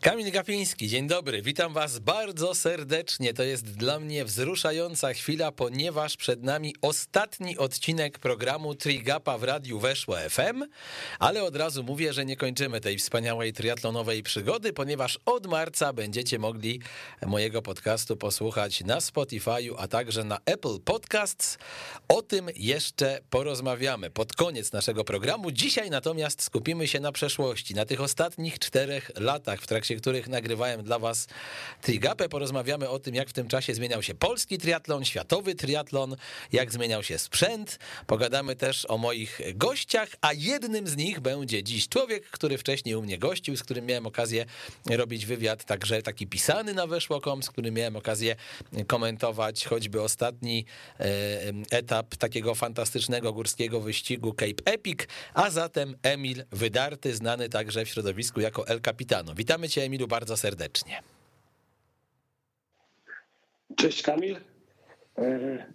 Kamil Gapiński, dzień dobry, witam was bardzo serdecznie. To jest dla mnie wzruszająca chwila, ponieważ przed nami ostatni odcinek programu Trigapa w radiu Weszło FM, ale od razu mówię, że nie kończymy tej wspaniałej triatlonowej przygody, ponieważ od marca będziecie mogli mojego podcastu posłuchać na Spotify'u, a także na Apple Podcasts. O tym jeszcze porozmawiamy pod koniec naszego programu. Dzisiaj natomiast skupimy się na przeszłości, na tych ostatnich czterech latach, w trakcie trakcie których nagrywałem dla was Trigapę. Porozmawiamy o tym, jak w tym czasie zmieniał się polski triatlon, światowy triatlon, jak zmieniał się sprzęt. Pogadamy też o moich gościach, a jednym z nich będzie dziś człowiek, który wcześniej u mnie gościł, z którym miałem okazję robić wywiad, także taki pisany na weszło.com, z którym miałem okazję komentować choćby ostatni e, etap takiego fantastycznego górskiego wyścigu Cape Epic, a zatem Emil Wydarty, znany także w środowisku jako El Capitano. Witamy cię cię, Emilu, bardzo serdecznie. Cześć, Kamil. E,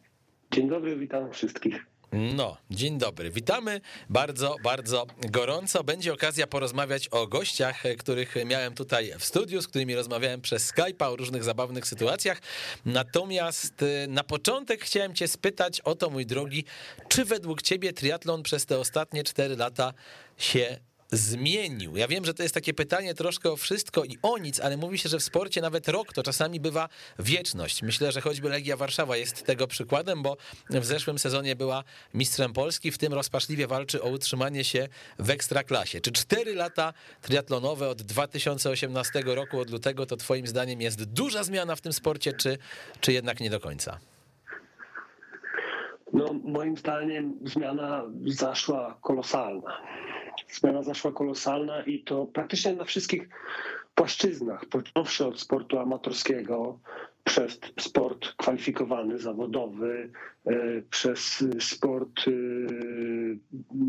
dzień dobry, witam wszystkich. No, dzień dobry. Witamy bardzo, bardzo gorąco. Będzie okazja porozmawiać o gościach, których miałem tutaj w studiu, z którymi rozmawiałem przez Skype'a o różnych zabawnych sytuacjach. Natomiast e, na początek chciałem cię spytać o to, mój drogi, czy według ciebie triatlon przez te ostatnie cztery lata się zmienił? Ja wiem, że to jest takie pytanie troszkę o wszystko i o nic, ale mówi się, że w sporcie nawet rok to czasami bywa wieczność. Myślę, że choćby Legia Warszawa jest tego przykładem, bo w zeszłym sezonie była mistrzem Polski, w tym rozpaczliwie walczy o utrzymanie się w ekstraklasie. Czy cztery lata triatlonowe od 2018 roku, od lutego, to twoim zdaniem jest duża zmiana w tym sporcie, czy, czy jednak nie do końca? No, moim zdaniem zmiana zaszła kolosalna zmiana zaszła kolosalna i to praktycznie na wszystkich płaszczyznach, począwszy od sportu amatorskiego, przez sport kwalifikowany, zawodowy, e, przez sport e,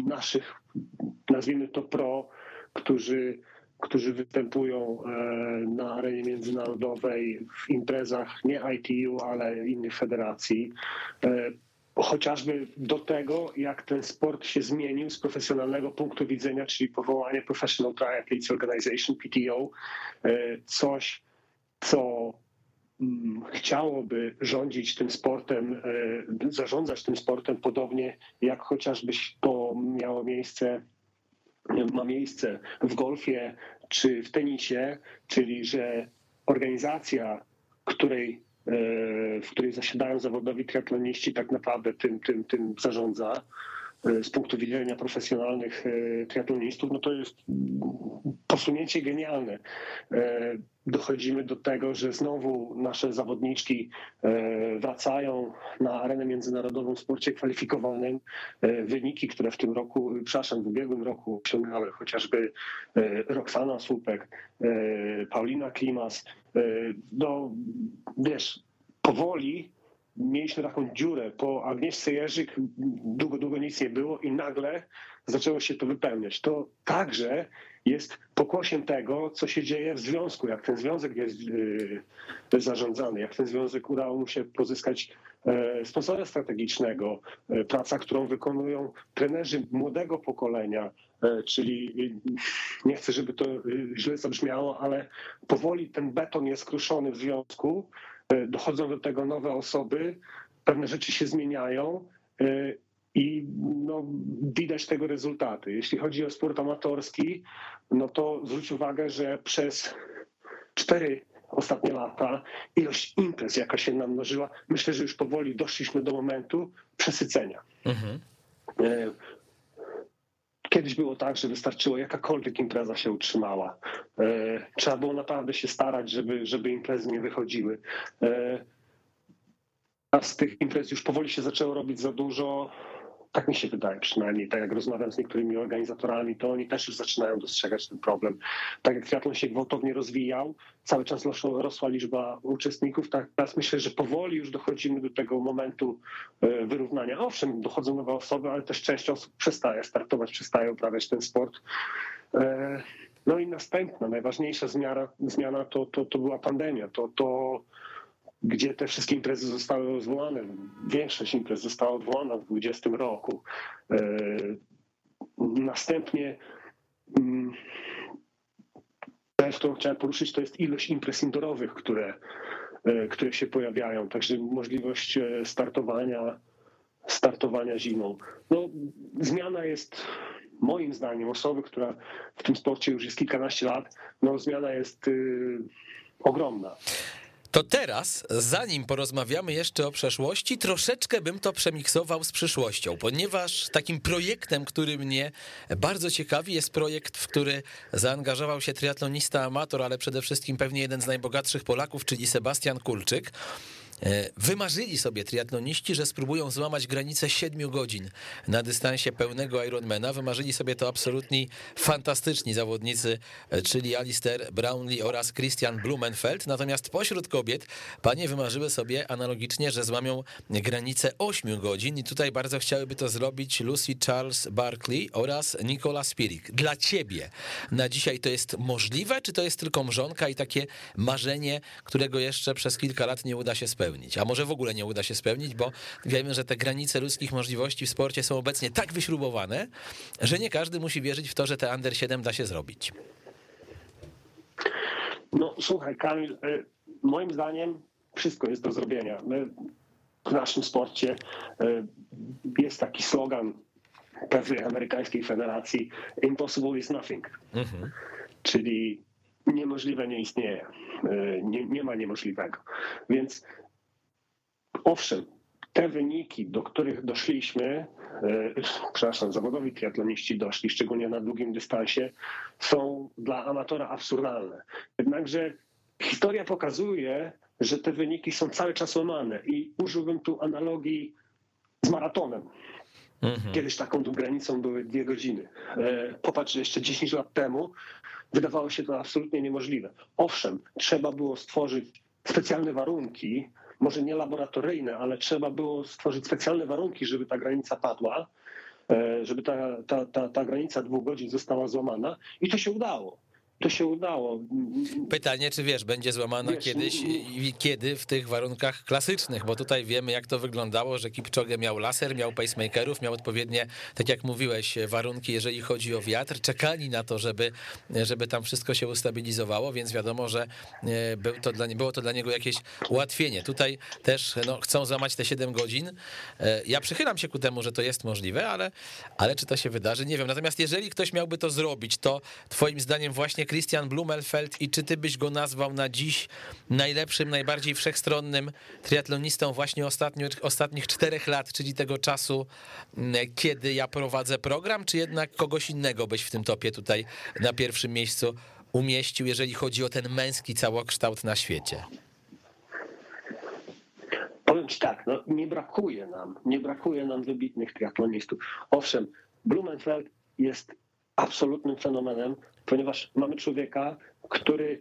naszych, nazwijmy to pro, którzy, którzy występują e, na arenie międzynarodowej w imprezach nie ITU, ale innych federacji chociażby do tego, jak ten sport się zmienił z profesjonalnego punktu widzenia, czyli powołanie Professional Triathletes Organization, PTO, e, coś, co mm, chciałoby rządzić tym sportem, e, zarządzać tym sportem podobnie jak chociażby to miało miejsce, ma miejsce w golfie czy w tenisie, czyli że organizacja, której w której zasiadają zawodowi triatloniści, tak naprawdę tym, tym, tym zarządza. e, z punktu widzenia profesjonalnych e, triatlonistów, no to jest posunięcie genialne. Dochodzimy do tego, że znowu nasze zawodniczki wracają na arenę międzynarodową w sporcie kwalifikowanym. Wyniki, które w tym roku, przepraszam, w ubiegłym roku osiągały chociażby Roxana Słupek, Paulina Klimas, no wiesz, powoli mieliśmy taką dziurę. Po Agnieszce Jerzyk długo, długo nic nie było i nagle zaczęło się to wypełniać. To także jest pokłosiem tego, co się dzieje w związku, jak ten związek jest yy, zarządzany, jak ten związek udało mu się pozyskać yy, sponsora strategicznego, yy, praca, którą wykonują trenerzy młodego pokolenia, czyli nie chcę, żeby to źle zabrzmiało, ale powoli ten beton jest kruszony w związku, dochodzą do tego nowe osoby, pewne rzeczy się zmieniają i no, widać tego rezultaty. Jeśli chodzi o sport amatorski, no to zwróć uwagę, że przez cztery ostatnie lata ilość imprez, jaka się namnożyła, myślę, że już powoli doszliśmy do momentu przesycenia. Mhm. Kiedyś było tak, że wystarczyło jakakolwiek impreza się utrzymała. E, trzeba było naprawdę się starać, żeby, żeby imprezy nie wychodziły. E, a z tych imprez już powoli się zaczęło robić za dużo. Tak mi się wydaje przynajmniej, tak jak rozmawiam z niektórymi organizatorami, to oni też już zaczynają dostrzegać ten problem. Tak jak triatlon się gwałtownie rozwijał, cały czas rosła, liczba uczestników, tak teraz myślę, że powoli już dochodzimy do tego momentu e, wyrównania. Owszem, dochodzą nowe osoby, ale też część osób przestaje startować, przestaje uprawiać ten sport. E, no i następna, najważniejsza zmiana, zmiana to, to, to była pandemia. To, to gdzie te wszystkie imprezy zostały zwołane. Większość imprez została odwołana w 2020 roku. E, następnie mm, rzecz, którą chciałem poruszyć, to jest ilość imprez indoorowych, które, e, które się pojawiają. Także możliwość e, startowania, startowania zimą. No, zmiana jest moim zdaniem osoby, która w tym sporcie już jest kilkanaście lat, no zmiana jest y, ogromna. To teraz, zanim porozmawiamy jeszcze o przeszłości, troszeczkę bym to przemiksował z przyszłością, ponieważ takim projektem, który mnie bardzo ciekawi, jest projekt, w który zaangażował się triatlonista amator, ale przede wszystkim pewnie jeden z najbogatszych Polaków, czyli Sebastian Kulczyk. E, wymarzyli sobie triatloniści, że spróbują złamać granicę 7 godzin na dystansie pełnego Ironmana. Wymarzyli sobie to absolutni fantastyczni zawodnicy, e, czyli Alistair Brownlee oraz Christian Blumenfeld. Natomiast pośród kobiet panie wymarzyły sobie analogicznie, że złamią granicę 8 godzin i tutaj bardzo chciałyby to zrobić Lucy Charles Barkley oraz Nicola Spirik. Dla ciebie na dzisiaj to jest możliwe, czy to jest tylko mrzonka i takie marzenie, którego jeszcze przez kilka lat nie uda się spełnić? Spełnić, a może w ogóle nie uda się spełnić, bo wiemy, że te granice ludzkich możliwości w sporcie są obecnie tak wyśrubowane, że nie każdy musi wierzyć w to, że te Under 7 da się zrobić. No słuchaj, Kamil, y, moim zdaniem wszystko jest do zrobienia. My w naszym sporcie y, jest taki slogan pewnej amerykańskiej federacji impossible is nothing. Mhm. Czyli niemożliwe nie istnieje. Y, nie, nie ma niemożliwego. Więc owszem, te wyniki, do których doszliśmy, e, przepraszam, zawodowi triatloniści doszli, szczególnie na długim dystansie, są dla amatora absurdalne. Jednakże historia pokazuje, że te wyniki są cały czas łamane i użyłbym tu analogii z maratonem. Mhm. Kiedyś taką granicą były dwie godziny. E, popatrz, jeszcze 10 lat temu wydawało się to absolutnie niemożliwe. Owszem, trzeba było stworzyć specjalne warunki, może nie laboratoryjne, ale trzeba było stworzyć specjalne warunki, żeby ta granica padła, e, żeby ta, ta, ta, ta granica dwóch godzin została złamana i to się udało to się udało. Pytanie, czy wiesz, będzie złamana wiesz, kiedyś i kiedy w tych warunkach klasycznych, bo tutaj wiemy, jak to wyglądało, że Kipchoge miał laser, miał pacemakerów, miał odpowiednie, tak jak mówiłeś, warunki, jeżeli chodzi o wiatr, czekali na to, żeby, żeby tam wszystko się ustabilizowało, więc wiadomo, że e, był to dla, było to dla niego jakieś ułatwienie. Tutaj też no, chcą złamać te 7 godzin. E, ja przychylam się ku temu, że to jest możliwe, ale, ale czy to się wydarzy, nie wiem. Natomiast jeżeli ktoś miałby to zrobić, to twoim zdaniem właśnie Christian Blumenfeld i czy ty byś go nazwał na dziś najlepszym, najbardziej wszechstronnym triatlonistą właśnie ostatnich, ostatnich czterech lat, czyli tego czasu, mm, kiedy ja prowadzę program, czy jednak kogoś innego byś w tym topie tutaj na pierwszym miejscu umieścił, jeżeli chodzi o ten męski całokształt na świecie? Powiem ci tak, no nie brakuje nam, nie brakuje nam wybitnych triatlonistów. Owszem, Blumenfeld jest absolutnym fenomenem, ponieważ mamy człowieka, który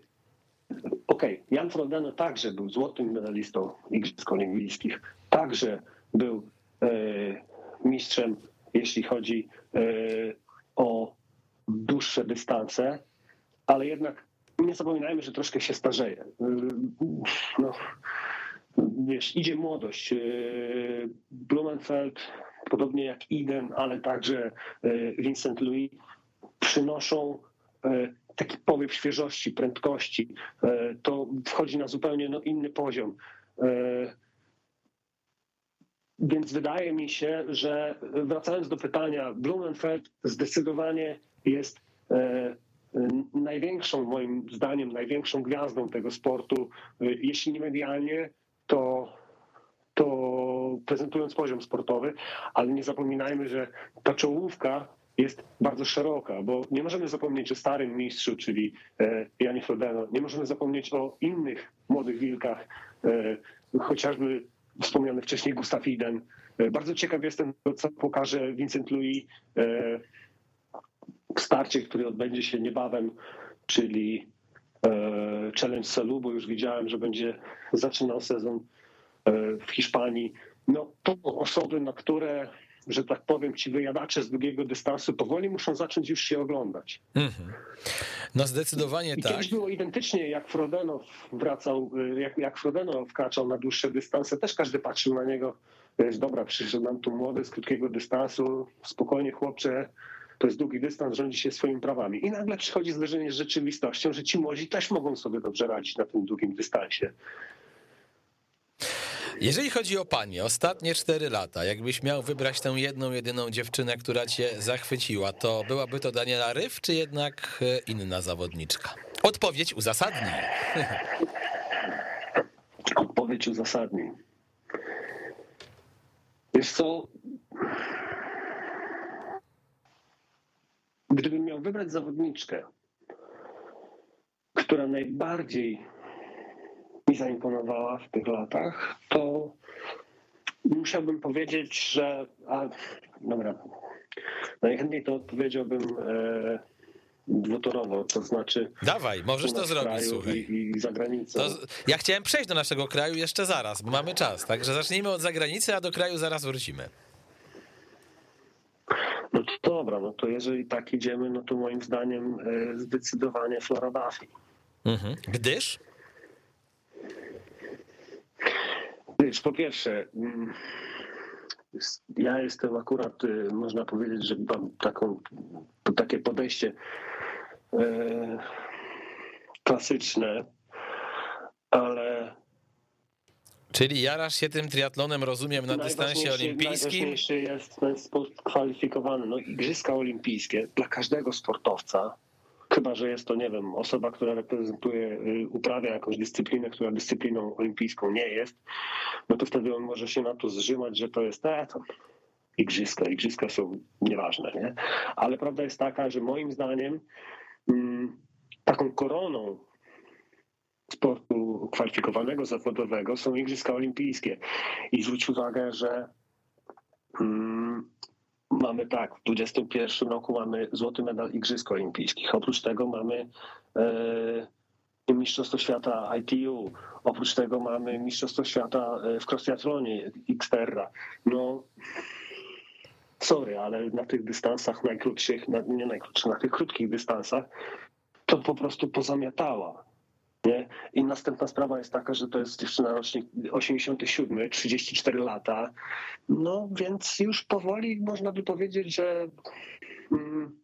Okej, okay, Jan Frodeno także był złotym medalistą Igrzysk Olimpijskich, także był e, mistrzem, jeśli chodzi e, o dłuższe dystanse, ale jednak nie zapominajmy, że troszkę się starzeje. E, no, wiesz, idzie młodość. E, Blumenfeld, podobnie jak Iden, ale także e, Vincent Louis, przynoszą e, taki powiew świeżości, prędkości. E, to wchodzi na zupełnie no, inny poziom. E, więc wydaje mi się, że wracając do pytania, Blumenfeld zdecydowanie jest największą, moim zdaniem, największą gwiazdą tego sportu. Jeśli nie medialnie, to, to prezentując poziom sportowy, ale nie zapominajmy, że ta czołówka jest bardzo szeroka, bo nie możemy zapomnieć o starym mistrzu, czyli e, Janie Frodeno, nie możemy zapomnieć o innych młodych wilkach, e, chociażby wspomniany wcześniej Gustav Iden. E, bardzo ciekaw jestem, co pokaże Vincent Louis w starcie, który odbędzie się niebawem, czyli Challenge Salu, bo już widziałem, że będzie zaczynał sezon w Hiszpanii. No to osoby, na które że tak powiem, ci wyjadacze z długiego dystansu powoli muszą zacząć już się oglądać. Mhm. No zdecydowanie I tak. Kiedyś było identycznie, jak Frodeno wracał, jak, jak Frodeno wkraczał na dłuższe dystanse, też każdy patrzył na niego, wiesz, dobra, przyszedł nam tu młody z krótkiego dystansu, spokojnie chłopcze, to jest długi dystans, rządzi się swoimi prawami. I nagle przychodzi zderzenie z rzeczywistością, że ci młodzi też mogą sobie dobrze radzić na tym długim dystansie. Jeżeli chodzi o panie, ostatnie cztery lata, jakbyś miał wybrać tę jedną, jedyną dziewczynę, która cię zachwyciła, to byłaby to Daniela Ryf, czy jednak e, inna zawodniczka? Odpowiedź uzasadnij. Odpowiedź uzasadnij. Wiesz co? Gdybym miał wybrać zawodniczkę, która najbardziej mi zaimponowała w tych latach, to musiałbym powiedzieć, że. A, dobra. Najchętniej to odpowiedziałbym e, dwutorowo, to znaczy. Dawaj, możesz to zrobić, słuchaj. I, I za granicą. To, ja chciałem przejść do naszego kraju jeszcze zaraz, bo mamy czas, także zacznijmy od zagranicy, a do kraju zaraz wrócimy. No to dobra, no to jeżeli tak idziemy, no to moim zdaniem e, zdecydowanie Flora Duffy. Mhm. Gdyż? Wiesz, po pierwsze, mm, ja jestem akurat, y, można powiedzieć, że mam taką, takie podejście e, klasyczne, ale Czyli jarasz się tym triatlonem, rozumiem, na dystansie olimpijskim? Najważniejszy jest ten sposób kwalifikowany. No, Igrzyska Olimpijskie dla każdego sportowca, chyba że jest to, nie wiem, osoba, która reprezentuje, y, uprawia jakąś dyscyplinę, która dyscypliną olimpijską nie jest, no to wtedy on może się na to zrzymać, że to jest, e, to igrzyska, igrzyska są nieważne, nie? Ale prawda jest taka, że moim zdaniem mm, taką koroną sportu kwalifikowanego, zawodowego są Igrzyska Olimpijskie. I zwróć uwagę, że mm, mamy tak, w 2021 roku mamy złoty medal Igrzysk Olimpijskich. Oprócz tego mamy e, Mistrzostwo Świata ITU. Oprócz tego mamy Mistrzostwo Świata e, w cross-triathlonie Xterra. No, sorry, ale na tych dystansach najkrótszych, na, nie najkrótszych, na tych krótkich dystansach to po prostu pozamiatała. Nie? I następna sprawa jest taka, że to jest dziewczyna rocznik 87, 34 lata. No więc już powoli można by powiedzieć, że mm,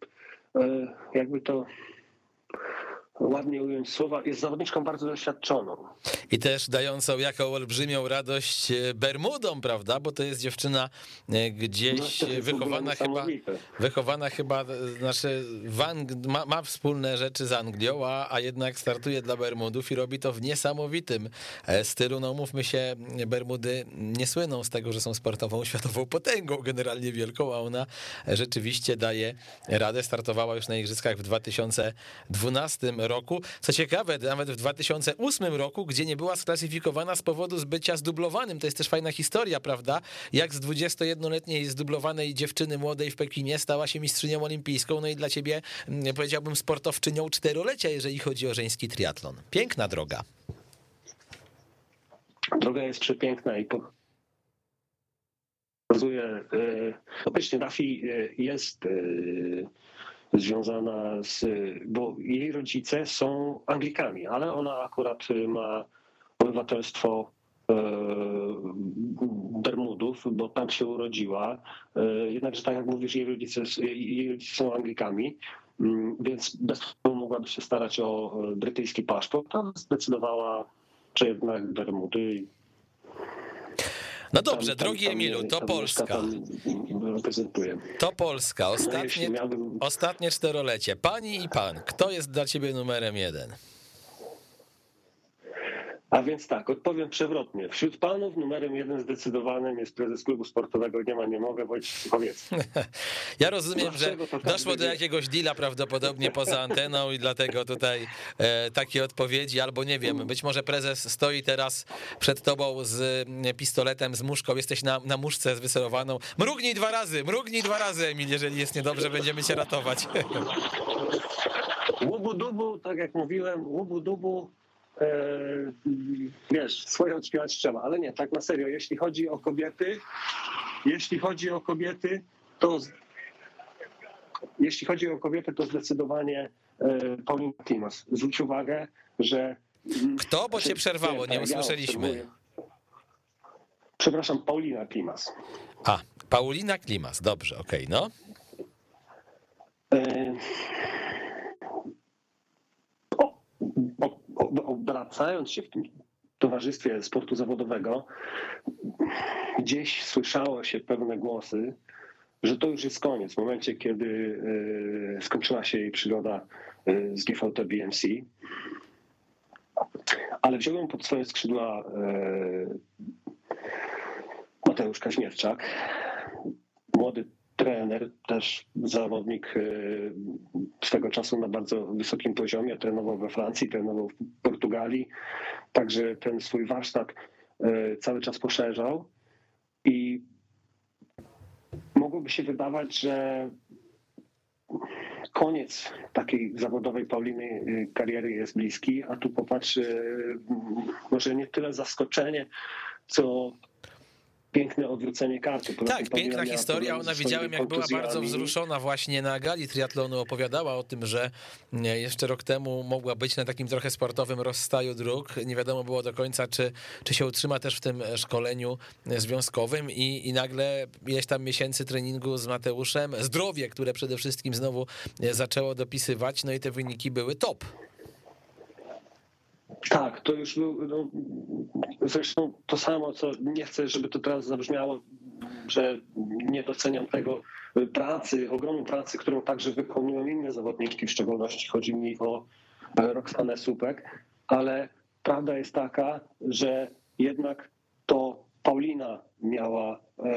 e, jakby to ładnie ująć słowa, jest zawodniczką bardzo doświadczoną. I też dającą jaką olbrzymią radość e, Bermudą, prawda? Bo to jest dziewczyna e, No, gdzieś ogóle wychowana chyba, wychowana chyba, e, znaczy Ang- ma, ma wspólne rzeczy z Anglią, a, a jednak startuje dla Bermudów i robi to w niesamowitym stylu. No mówmy się, Bermudy nie słyną z tego, że są sportową światową potęgą, generalnie wielką, a ona rzeczywiście daje radę. Startowała już na Igrzyskach w 2012 roku. Co ciekawe, nawet w 2008 roku, gdzie nie była sklasyfikowana z powodu zbycia zdublowanym. To jest też fajna historia, prawda? Jak z 21-letniej zdublowanej dziewczyny młodej w Pekinie stała się mistrzynią olimpijską. No i dla ciebie mm, powiedziałbym sportowczynią czterolecia, jeżeli chodzi o żeński triatlon. Piękna droga. Droga jest przepiękna i pokazuje, obecnie Duffy e, jest e, związana z, bo jej rodzice są Anglikami, ale ona akurat ma obywatelstwo e, Bermudów, bo tam się urodziła. E, Jednakże tak jak mówisz, jej rodzice, jej rodzice są Anglikami, mm, więc bez problemu mogłaby się starać o e, brytyjski paszport, ale zdecydowała, że jednak Bermudy. No dobrze, Tam- tam- drogi tam Emilu, to Polska. reprezentuje. To Polska. Ostatnie, miałbym ostatnie czterolecie. Pani i pan, kto jest dla ciebie numerem jeden? A więc tak, odpowiem przewrotnie. Wśród panów numerem jeden zdecydowanym jest prezes klubu sportowego Nie ma, nie mogę, Wojciech Suchowiecki. Ja rozumiem, że każdy doszło do jakiegoś deala prawdopodobnie poza anteną i dlatego tutaj e, takie odpowiedzi, albo nie wiem, być może prezes stoi teraz przed tobą z mm, pistoletem, z muszką, jesteś na, na muszce zwyserowaną. Mrugnij dwa razy, mrugnij dwa razy, Emil, jeżeli jest niedobrze, będziemy cię ratować. Łubu dubu, tak jak mówiłem, łubu dubu, e, wiesz, swoje odśpiewać trzeba, ale nie, tak na serio, jeśli chodzi o kobiety, jeśli chodzi o kobiety, to jeśli chodzi o kobiety, to zdecydowanie e, Paulina Timas. Zwróć uwagę, że Kto, bo cię przerwało, nie usłyszeliśmy. Przepraszam, Paulina Klimas. A, Paulina Klimas, dobrze, okej, no. Obracając się w tym towarzystwie sportu zawodowego, gdzieś słyszało się pewne głosy, że to już jest koniec. W momencie, kiedy e, skończyła się jej przygoda e, z GVT BMC, ale wziął ją pod swoje skrzydła e, Mateusz Kaźmierczak, młody trener, też zawodnik swego czasu na bardzo wysokim poziomie, trenował we Francji, trenował w Portugalii, także ten swój warsztat cały czas poszerzał i mogłoby się wydawać, że koniec takiej zawodowej Pauliny y, kariery jest bliski, a tu popatrz, może nie tyle zaskoczenie, co piękne odwrócenie karty. Tak, piękna historia. Ona widziałem, jak była bardzo wzruszona właśnie na gali triatlonu. Opowiadała o tym, że jeszcze rok temu mogła być na takim trochę sportowym rozstaju dróg. Nie wiadomo było do końca, czy, czy się utrzyma też w tym szkoleniu związkowym i, i nagle ileś tam miesięcy treningu z Mateuszem, zdrowie, które przede wszystkim znowu zaczęło dopisywać, no i te wyniki były top. Tak, to już był, no, zresztą to samo, co nie chcę, żeby to teraz zabrzmiało, że nie doceniam tego pracy, ogromu pracy, którą także wykonują inne zawodniczki, w szczególności chodzi mi o Roxanę Supek, ale prawda jest taka, że jednak to Paulina miała e,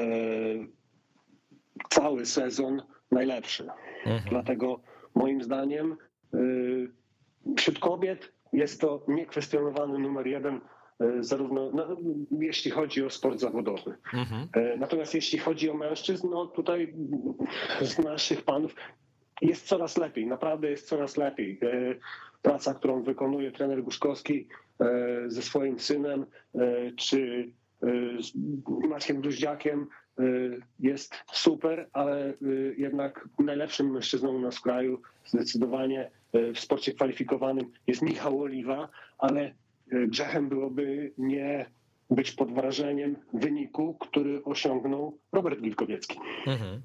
cały sezon najlepszy. Mhm. Dlatego moim zdaniem e, wśród kobiet jest to niekwestionowany numer jeden, e, zarówno no, jeśli chodzi o sport zawodowy. Mhm. E, natomiast jeśli chodzi o mężczyzn, no tutaj z naszych panów jest coraz lepiej, naprawdę jest coraz lepiej. E, praca, którą wykonuje trener Guszkowski ze swoim synem, czy z Maćkiem Duździakiem jest super, ale jednak najlepszym mężczyzną u nas w kraju zdecydowanie w sporcie kwalifikowanym jest Michał Oliwa, ale e, grzechem byłoby nie być pod wrażeniem wyniku, który osiągnął Robert Wilkowiecki. Mhm.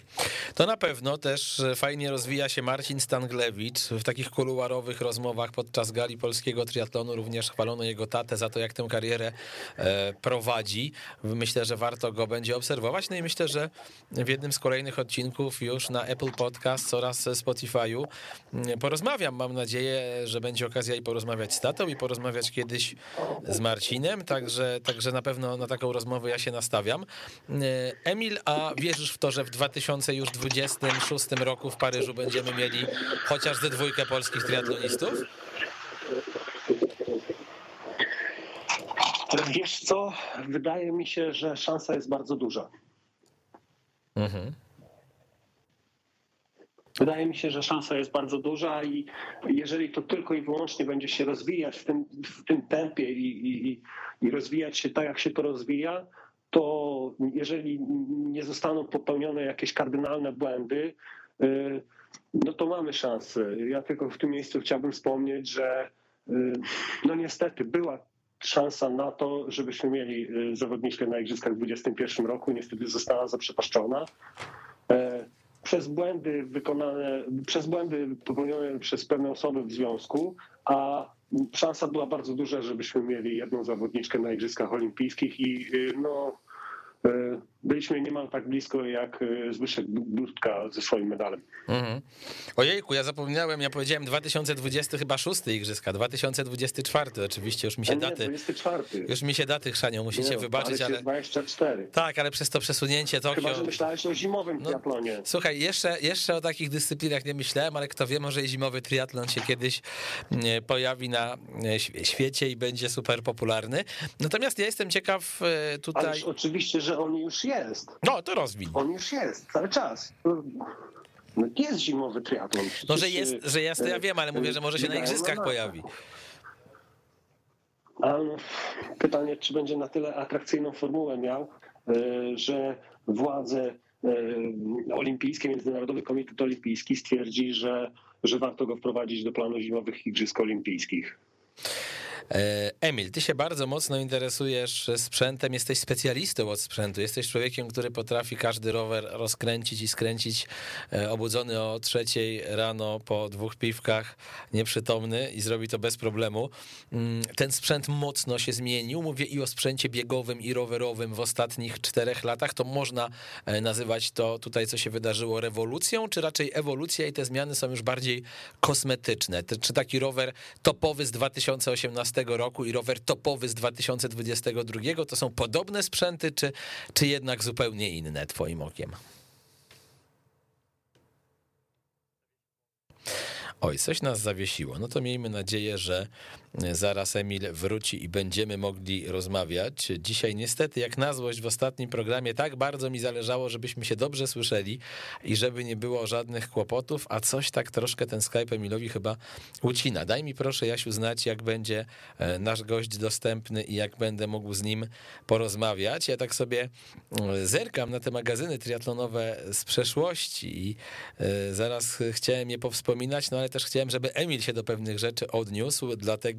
To na pewno też fajnie rozwija się Marcin Stanglewicz. W takich kuluarowych rozmowach podczas gali polskiego triatlonu również chwalono jego tatę za to, jak tę karierę e, prowadzi. Myślę, że warto go będzie obserwować. No i myślę, że w jednym z kolejnych odcinków już na Apple Podcast oraz Spotify'u mm, porozmawiam. Mam nadzieję, że będzie okazja i porozmawiać z tatą i porozmawiać kiedyś z Marcinem. Także, także na pewno na taką rozmowę ja się nastawiam. E, A wierzysz w to, że w 2026 roku w Paryżu będziemy mieli chociaż ze dwójkę polskich triatlonistów? Wiesz co, wydaje mi się, że szansa jest bardzo duża. Mhm. Wydaje mi się, że szansa jest bardzo duża i jeżeli to tylko i wyłącznie będzie się rozwijać w tym, w tym tempie i, i, i rozwijać się tak, jak się to rozwija, to jeżeli nie zostaną popełnione jakieś kardynalne błędy, y, no to mamy szansę. Ja tylko w tym miejscu chciałbym wspomnieć, że y, no niestety była szansa na to, żebyśmy mieli y, zawodniczkę na Igrzyskach w 2021 roku. Niestety została zaprzepaszczona. Przez błędy wykonane, przez błędy popełnione przez pewne osoby w związku, a szansa była bardzo duża, żebyśmy mieli jedną zawodniczkę na Igrzyskach Olimpijskich i no, e, byliśmy niemal tak blisko jak e, Zbyszek Budka ze swoim medalem. Mhm. Ojejku, ja zapomniałem, ja powiedziałem 2020 chyba szósty igrzyska, 2024 oczywiście, już mi się nie, daty... 24. Już mi się daty chrzanią, musicie nie, wybaczyć, ale... 24. Tak, ale przez to przesunięcie Tokio... Chyba, że myślałeś o zimowym no, triatlonie. Słuchaj, jeszcze, jeszcze o takich dyscyplinach nie myślałem, ale kto wie, może i zimowy triatlon się kiedyś pojawi na świecie i będzie super popularny. Natomiast ja jestem ciekaw e, tutaj... Ależ oczywiście, że on już jest. No, to rozwin. On już jest, cały czas. No, jest zimowy triatlon. no, że jest, że jest, to ja wiem, ale mówię, że może się na igrzyskach pojawi. A pytanie, czy będzie na tyle atrakcyjną formułę miał, e, że władze e, olimpijskie, Międzynarodowy Komitet Olimpijski stwierdzi, że, że warto go wprowadzić do planu zimowych Igrzysk Olimpijskich. E, Emil, ty się bardzo mocno interesujesz sprzętem, jesteś specjalistą od sprzętu, jesteś człowiekiem, który potrafi każdy rower rozkręcić i skręcić, e, obudzony o trzeciej rano po dwóch piwkach, nieprzytomny i zrobi to bez problemu. Mm, ten sprzęt mocno się zmienił, mówię i o sprzęcie biegowym i rowerowym w ostatnich czterech latach, to można e, nazywać to tutaj, co się wydarzyło rewolucją, czy raczej ewolucja i te zmiany są już bardziej kosmetyczne. Czy taki rower topowy z 2018 roku i rower topowy z 2022 to są podobne sprzęty, czy, czy jednak zupełnie inne, Twoim okiem? Oj, coś nas zawiesiło. No to miejmy nadzieję, że zaraz Emil wróci i będziemy mogli rozmawiać. Dzisiaj niestety, jak na złość w ostatnim programie, tak bardzo mi zależało, żebyśmy się dobrze słyszeli i żeby nie było żadnych kłopotów, a coś tak troszkę ten Skype Emilowi chyba ucina. Daj mi proszę, Jasiu, znać, jak będzie e, nasz gość dostępny i jak będę mógł z nim porozmawiać. Ja tak sobie e, zerkam na te magazyny triatlonowe z przeszłości i e, zaraz chciałem je powspominać, no ale też chciałem, żeby Emil się do pewnych rzeczy odniósł, dlatego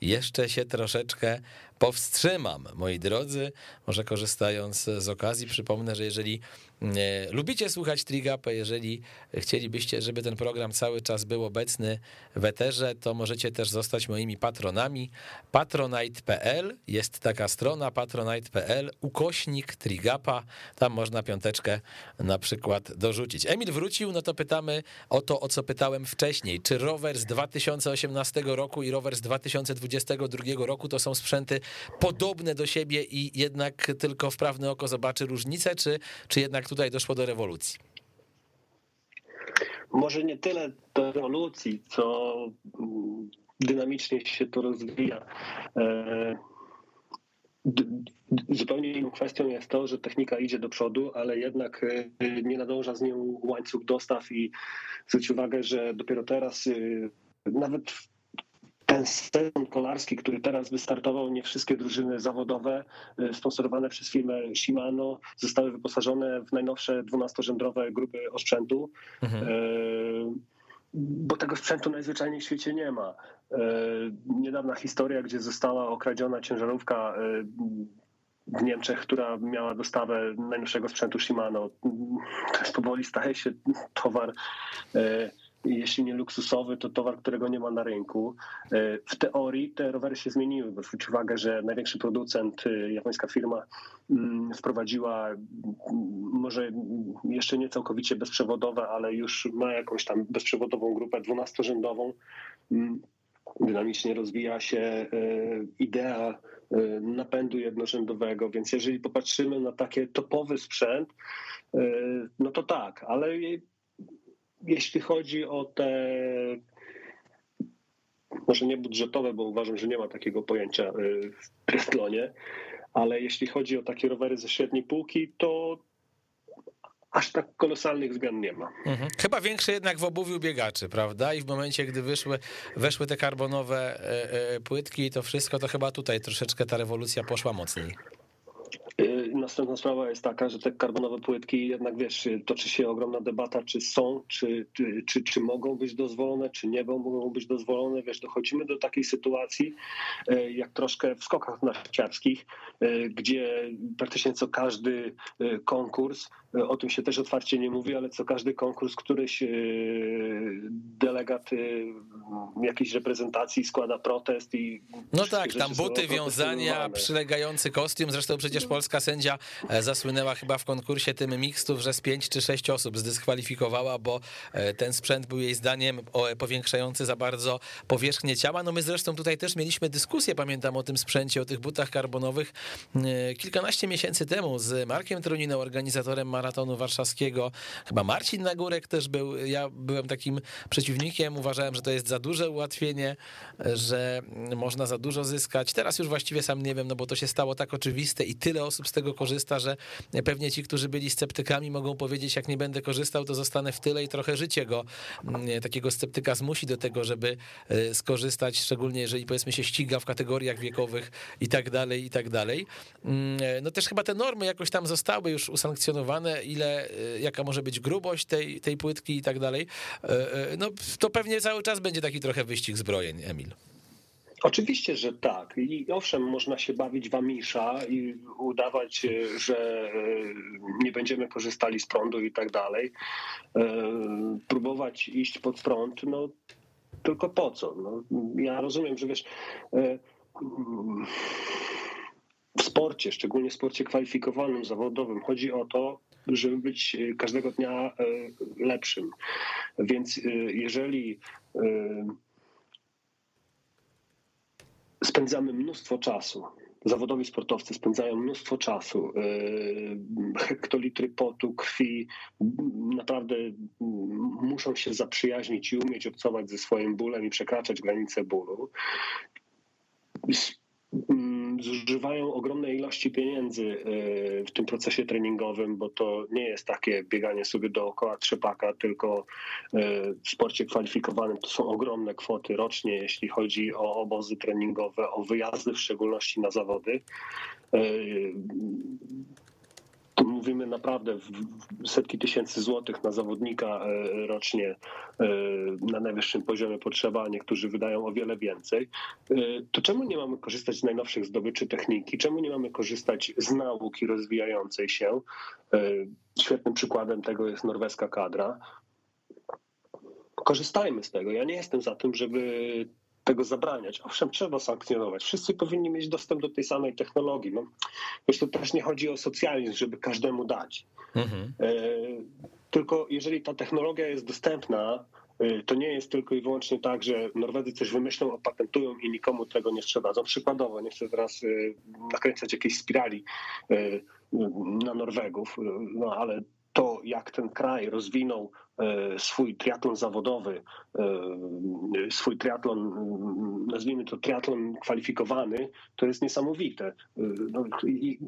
jeszcze się troszeczkę powstrzymam. Moi drodzy, może korzystając z okazji, przypomnę, że jeżeli e, lubicie słuchać Trigapę, jeżeli chcielibyście, żeby ten program cały czas był obecny w eterze, to możecie też zostać moimi patronami. patronite.pl jest taka strona patronite.pl ukośnik Trigapa, tam można piąteczkę na przykład dorzucić. Emil wrócił, no to pytamy o to, o co pytałem wcześniej. Czy rower z 2018 roku i rower z 2022 roku to są sprzęty podobne do siebie i jednak tylko wprawne oko zobaczy różnicę, czy, czy jednak tutaj doszło do rewolucji? Może nie tyle do rewolucji, co dynamicznie się to rozwija. E, zupełnie inną kwestią jest to, że technika idzie do przodu, ale jednak e, nie nadąża z nią łańcuch dostaw i zwróć uwagę, że dopiero teraz e, nawet ten sezon kolarski, który teraz wystartował, nie wszystkie drużyny zawodowe e, sponsorowane przez firmę Shimano zostały wyposażone w najnowsze 12-rzędrowe grupy osprzętu. Mhm. E, bo tego sprzętu najzwyczajniej w świecie nie ma. E, niedawna historia, gdzie została okradziona ciężarówka w Niemczech, która miała dostawę najnowszego sprzętu Shimano. To jest powoli staje się towar jeśli nie luksusowy, to towar, którego nie ma na rynku. E, w teorii te rowery się zmieniły, bo zwróć uwagę, że największy producent, e, japońska firma, mm, wprowadziła mm, może jeszcze nie całkowicie bezprzewodowe, ale już ma jakąś tam bezprzewodową grupę dwunastorzędową. Mm, dynamicznie rozwija się e, idea napędu jednorzędowego, więc jeżeli popatrzymy na taki topowy sprzęt, no to tak, ale jeśli chodzi o te może nie budżetowe, bo uważam, że nie ma takiego pojęcia y, w triathlonie, ale jeśli chodzi o takie rowery ze średniej półki, to aż tak kolosalnych zmian nie ma. Mhm. Chyba większe jednak w obuwiu biegaczy, prawda? I w momencie, gdy wyszły, weszły te karbonowe e, e, płytki i to wszystko, to chyba tutaj troszeczkę ta rewolucja poszła mocniej. Następna sprawa jest taka, że te karbonowe płytki, jednak wiesz, toczy się ogromna debata, czy są, czy, czy, czy, czy mogą być dozwolone, czy nie mogą być dozwolone. Wiesz, dochodzimy do takiej sytuacji, y, jak troszkę w skokach narciarskich, y, gdzie praktycznie co każdy konkurs, o tym się też otwarcie nie mówi, ale co każdy konkurs, któryś delegat jakiejś reprezentacji składa protest i. No tak, tam buty, wiązania, przylegający kostium. Zresztą przecież polska sędzia e, zasłynęła chyba w konkursie tym mixtów, że z pięć czy sześć osób zdyskwalifikowała, bo e, ten sprzęt był jej zdaniem powiększający za bardzo powierzchnię ciała. No my zresztą tutaj też mieliśmy dyskusję, pamiętam o tym sprzęcie, o tych butach karbonowych e, kilkanaście miesięcy temu z Markiem Troniną, organizatorem maratonu warszawskiego. Chyba Marcin Nagórek też był. Ja byłem takim przeciwnikiem, uważałem, że to jest za duże ułatwienie, że można za dużo zyskać. Teraz już właściwie sam nie wiem, no bo to się stało tak oczywiste i tyle osób z tego korzysta, że pewnie ci, którzy byli sceptykami, mogą powiedzieć, jak nie będę korzystał, to zostanę w tyle i trochę życie go, mm, takiego sceptyka zmusi do tego, żeby e, skorzystać, szczególnie jeżeli powiedzmy się ściga w kategoriach wiekowych i tak dalej, i tak dalej. Mm, e, no też chyba te normy jakoś tam zostały już usankcjonowane, ile, e, jaka może być grubość tej, tej płytki i tak dalej. No to pewnie cały czas będzie taki trochę wyścig zbrojeń, Emil. Oczywiście, że tak. I owszem, można się bawić w amisza i udawać, e, że e, nie będziemy korzystali z prądu i tak dalej. E, próbować iść pod prąd, no tylko po co? No, ja rozumiem, że wiesz, w sporcie, szczególnie w sporcie kwalifikowanym, zawodowym, chodzi o to, żeby być każdego dnia lepszym. Więc jeżeli spędzamy mnóstwo czasu. Zawodowi sportowcy spędzają mnóstwo czasu, yy, hektolitry potu, krwi, naprawdę muszą się zaprzyjaźnić i umieć obcować ze swoim bólem i przekraczać granice bólu zużywają ogromne ilości pieniędzy e, w tym procesie treningowym, bo to nie jest takie bieganie sobie dookoła trzepaka, tylko e, w sporcie kwalifikowanym to są ogromne kwoty rocznie, jeśli chodzi o obozy treningowe, o wyjazdy w szczególności na zawody. Mówimy naprawdę setki tysięcy złotych na zawodnika e, rocznie e, na najwyższym poziomie potrzeba, a niektórzy wydają o wiele więcej. E, to czemu nie mamy korzystać z najnowszych zdobyczy techniki? Czemu nie mamy korzystać z nauki rozwijającej się? Świetnym przykładem tego jest norweska kadra. Korzystajmy z tego. Ja nie jestem za tym, żeby tego zabraniać. Owszem, trzeba sankcjonować. Wszyscy powinni mieć dostęp do tej samej technologii. No, wiesz, to też nie chodzi o socjalizm, żeby każdemu dać. Mhm. E, tylko jeżeli ta technologia jest dostępna, e, to nie jest tylko i wyłącznie tak, że Norwedzy coś wymyślą, opatentują i nikomu tego nie sprzedadzą. Przykładowo, nie chcę teraz e, nakręcać jakiejś spirali na Norwegów, no ale to, jak ten kraj rozwinął e, swój triatlon zawodowy, e, swój triatlon, nazwijmy to triatlon kwalifikowany, to jest niesamowite. E, no, i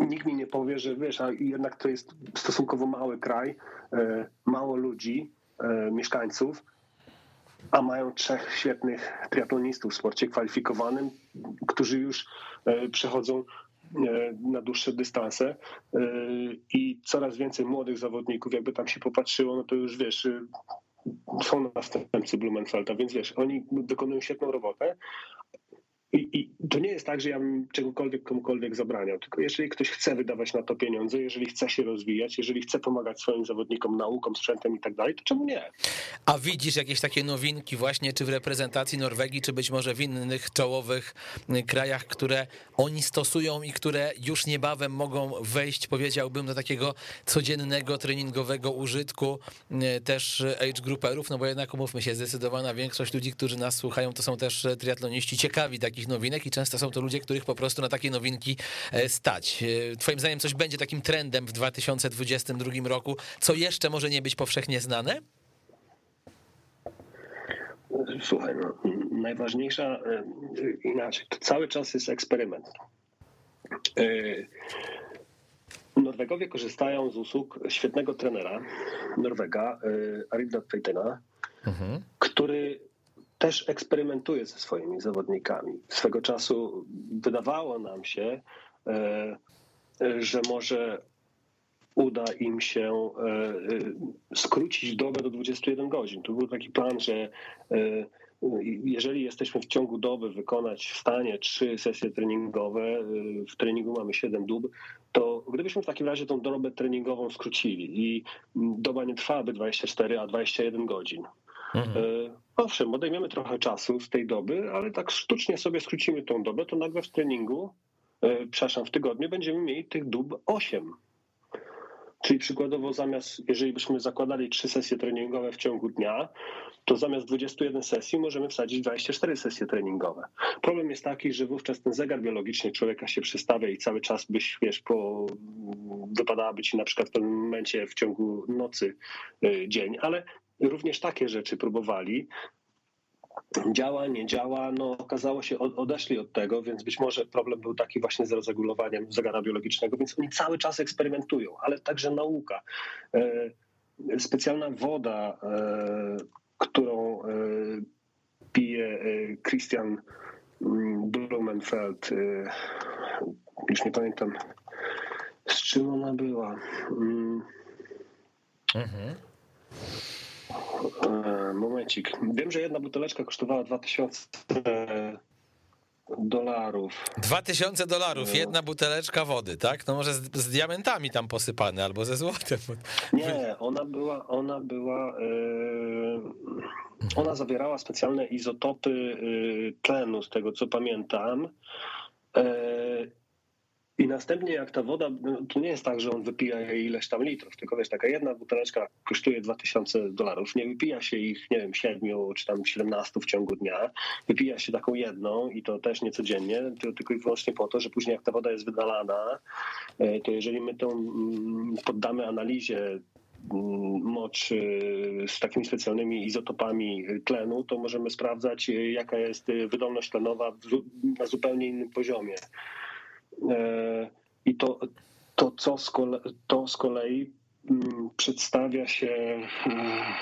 nikt mi nie powie, że wiesz, a jednak to jest stosunkowo mały kraj, mało ludzi, mieszkańców, a mają trzech świetnych triatlonistów w sporcie kwalifikowanym, którzy już przechodzą na dłuższe dystanse e, i coraz więcej młodych zawodników, jakby tam się popatrzyło, no to już wiesz, y, są następcy Blumenfelda, więc wiesz, oni wykonują świetną robotę, i, I, to nie jest tak, że ja bym czegokolwiek komukolwiek zabraniał, tylko jeżeli ktoś chce wydawać na to pieniądze, jeżeli chce się rozwijać, jeżeli chce pomagać swoim zawodnikom nauką, sprzętem i tak dalej, to czemu nie? A widzisz jakieś takie nowinki właśnie, czy w reprezentacji Norwegii, czy być może w innych czołowych krajach, które oni stosują i które już niebawem mogą wejść, powiedziałbym, do takiego codziennego treningowego użytku też age grouperów, no bo jednak umówmy się, zdecydowana większość ludzi, którzy nas słuchają, to są też triatloniści ciekawi takich takich nowinek i często są to ludzie, których po prostu na takie nowinki e, stać. E, twoim zdaniem coś będzie takim trendem w 2022 roku, co jeszcze może nie być powszechnie znane? Słuchaj, no, najważniejsza, e, inaczej, to cały czas jest eksperyment. Norwegowie korzystają z usług świetnego trenera Norwega, Arida Feitena, mhm. który też eksperymentuje ze swoimi zawodnikami. Swego czasu wydawało nam się, e, że może uda im się e, e, skrócić dobę do 21 godzin. To był taki plan, że jeżeli jesteśmy w ciągu doby wykonać w stanie trzy sesje treningowe, w treningu mamy 7 dób, to gdybyśmy w takim razie tą dobę treningową skrócili i doba nie trwałaby 24, a 21 godzin, Mhm. Owszem, odejmiemy trochę czasu z tej doby, ale tak sztucznie sobie skrócimy tą dobę, to nagle w treningu, e, przepraszam, w tygodniu będziemy mieli tych dób 8. Czyli przykładowo zamiast, jeżeli byśmy zakładali trzy sesje treningowe w ciągu dnia, to zamiast 21 sesji możemy wsadzić 24 sesje treningowe. Problem jest taki, że wówczas ten zegar biologiczny człowieka się przestawia i cały czas byś, wiesz, po, wypadałaby ci na przykład w pewnym momencie w ciągu nocy e, dzień, ale również takie rzeczy próbowali. Działa, nie działa, no okazało się, odeszli od tego, więc być może problem był taki właśnie z rozregulowaniem zegara biologicznego, więc oni cały czas eksperymentują, ale także nauka. E, specjalna woda, e, którą e, pije Christian mm, Blumenfeld, już nie pamiętam z czym ona była. Mm. Mhm. Momencik. Wiem, że jedna buteleczka kosztowała 2000 dolarów. 2000 dolarów, No. jedna buteleczka wody, tak? No może z, z diamentami tam posypane albo ze złotem. Nie, ona była, ona była, yy, ona zawierała specjalne izotopy yy, tlenu, z tego co pamiętam. Yy, I następnie jak ta woda, no, to nie jest tak, że on wypija ileś tam litrów, tylko wiesz, taka jedna buteleczka kosztuje 2000 dolarów. Nie wypija się ich, nie wiem, 7 czy tam 17 w ciągu dnia. Wypija się taką jedną i to też nie codziennie, tylko i wyłącznie po to, że później jak ta woda jest wydalana, e, to jeżeli my tą mm, poddamy analizie mm, mocz y, z takimi specjalnymi izotopami tlenu, to możemy sprawdzać, y, jaka jest wydolność tlenowa na zupełnie innym poziomie. E, I to, to, co z kole, to z kolei mm, przedstawia się e,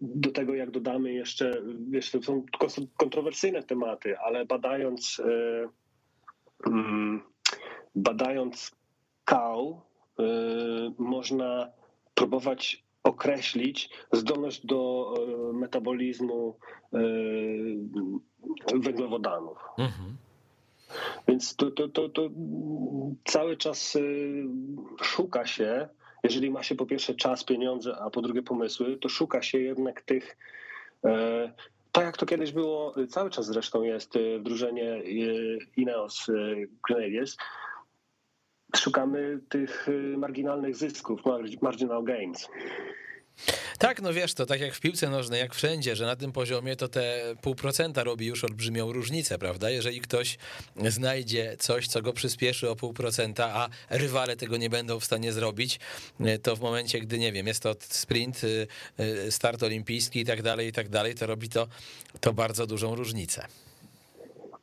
do tego, jak dodamy jeszcze, wiesz, to są kontrowersyjne tematy, ale badając e, mm, badając kał, można próbować określić zdolność do metabolizmu węglowodanów. Mhm. Więc to, to, to, to cały czas y, szuka się, jeżeli ma się po pierwsze czas, pieniądze, a po drugie pomysły, to szuka się jednak tych. e, Tak jak to kiedyś było, y, cały czas zresztą jest y, w drużynie y, Ineos y, Grenadiers, szukamy tych y, marginalnych zysków, mar- marginal gains. Tak, no wiesz, to tak jak w piłce nożnej, jak wszędzie, że na tym poziomie to te pół procenta robi już olbrzymią różnicę, prawda? Jeżeli ktoś znajdzie coś, co go przyspieszy o pół procenta, a rywale tego nie będą w stanie zrobić, to w momencie, gdy, nie wiem, jest to sprint, y, y, start olimpijski i tak dalej, i tak dalej, to robi to, to bardzo dużą różnicę.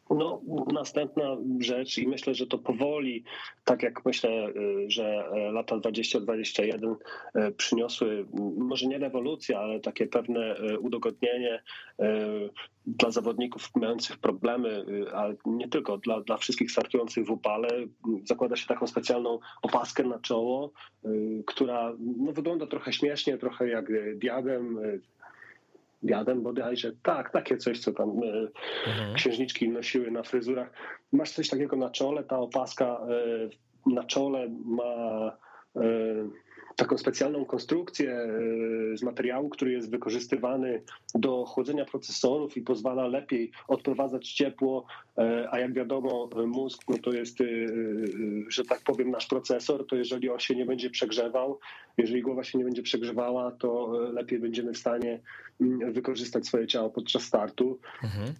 No, następna rzecz i myślę, że to powoli, tak jak myślę, y, że lata 20-21 y, przyniosły może nie rewolucję, ale takie pewne y, udogodnienie dla zawodników mających problemy, y, ale nie tylko, dla, dla wszystkich startujących w upale. Zakłada się taką specjalną opaskę na czoło, y, która no, wygląda trochę śmiesznie, trochę jak diadem, diadem bodajże, tak, takie coś, co tam y, Mhm. księżniczki nosiły na fryzurach. Masz coś takiego na czole, ta opaska e, na czole ma e, taką specjalną konstrukcję e, z materiału, który jest wykorzystywany do chłodzenia procesorów i pozwala lepiej odprowadzać ciepło, e, a jak wiadomo mózg no to jest, e, e, że tak powiem, nasz procesor, to jeżeli on się nie będzie przegrzewał, jeżeli głowa się nie będzie przegrzewała, to e, lepiej będziemy w stanie mm, wykorzystać swoje ciało podczas startu. Mhm.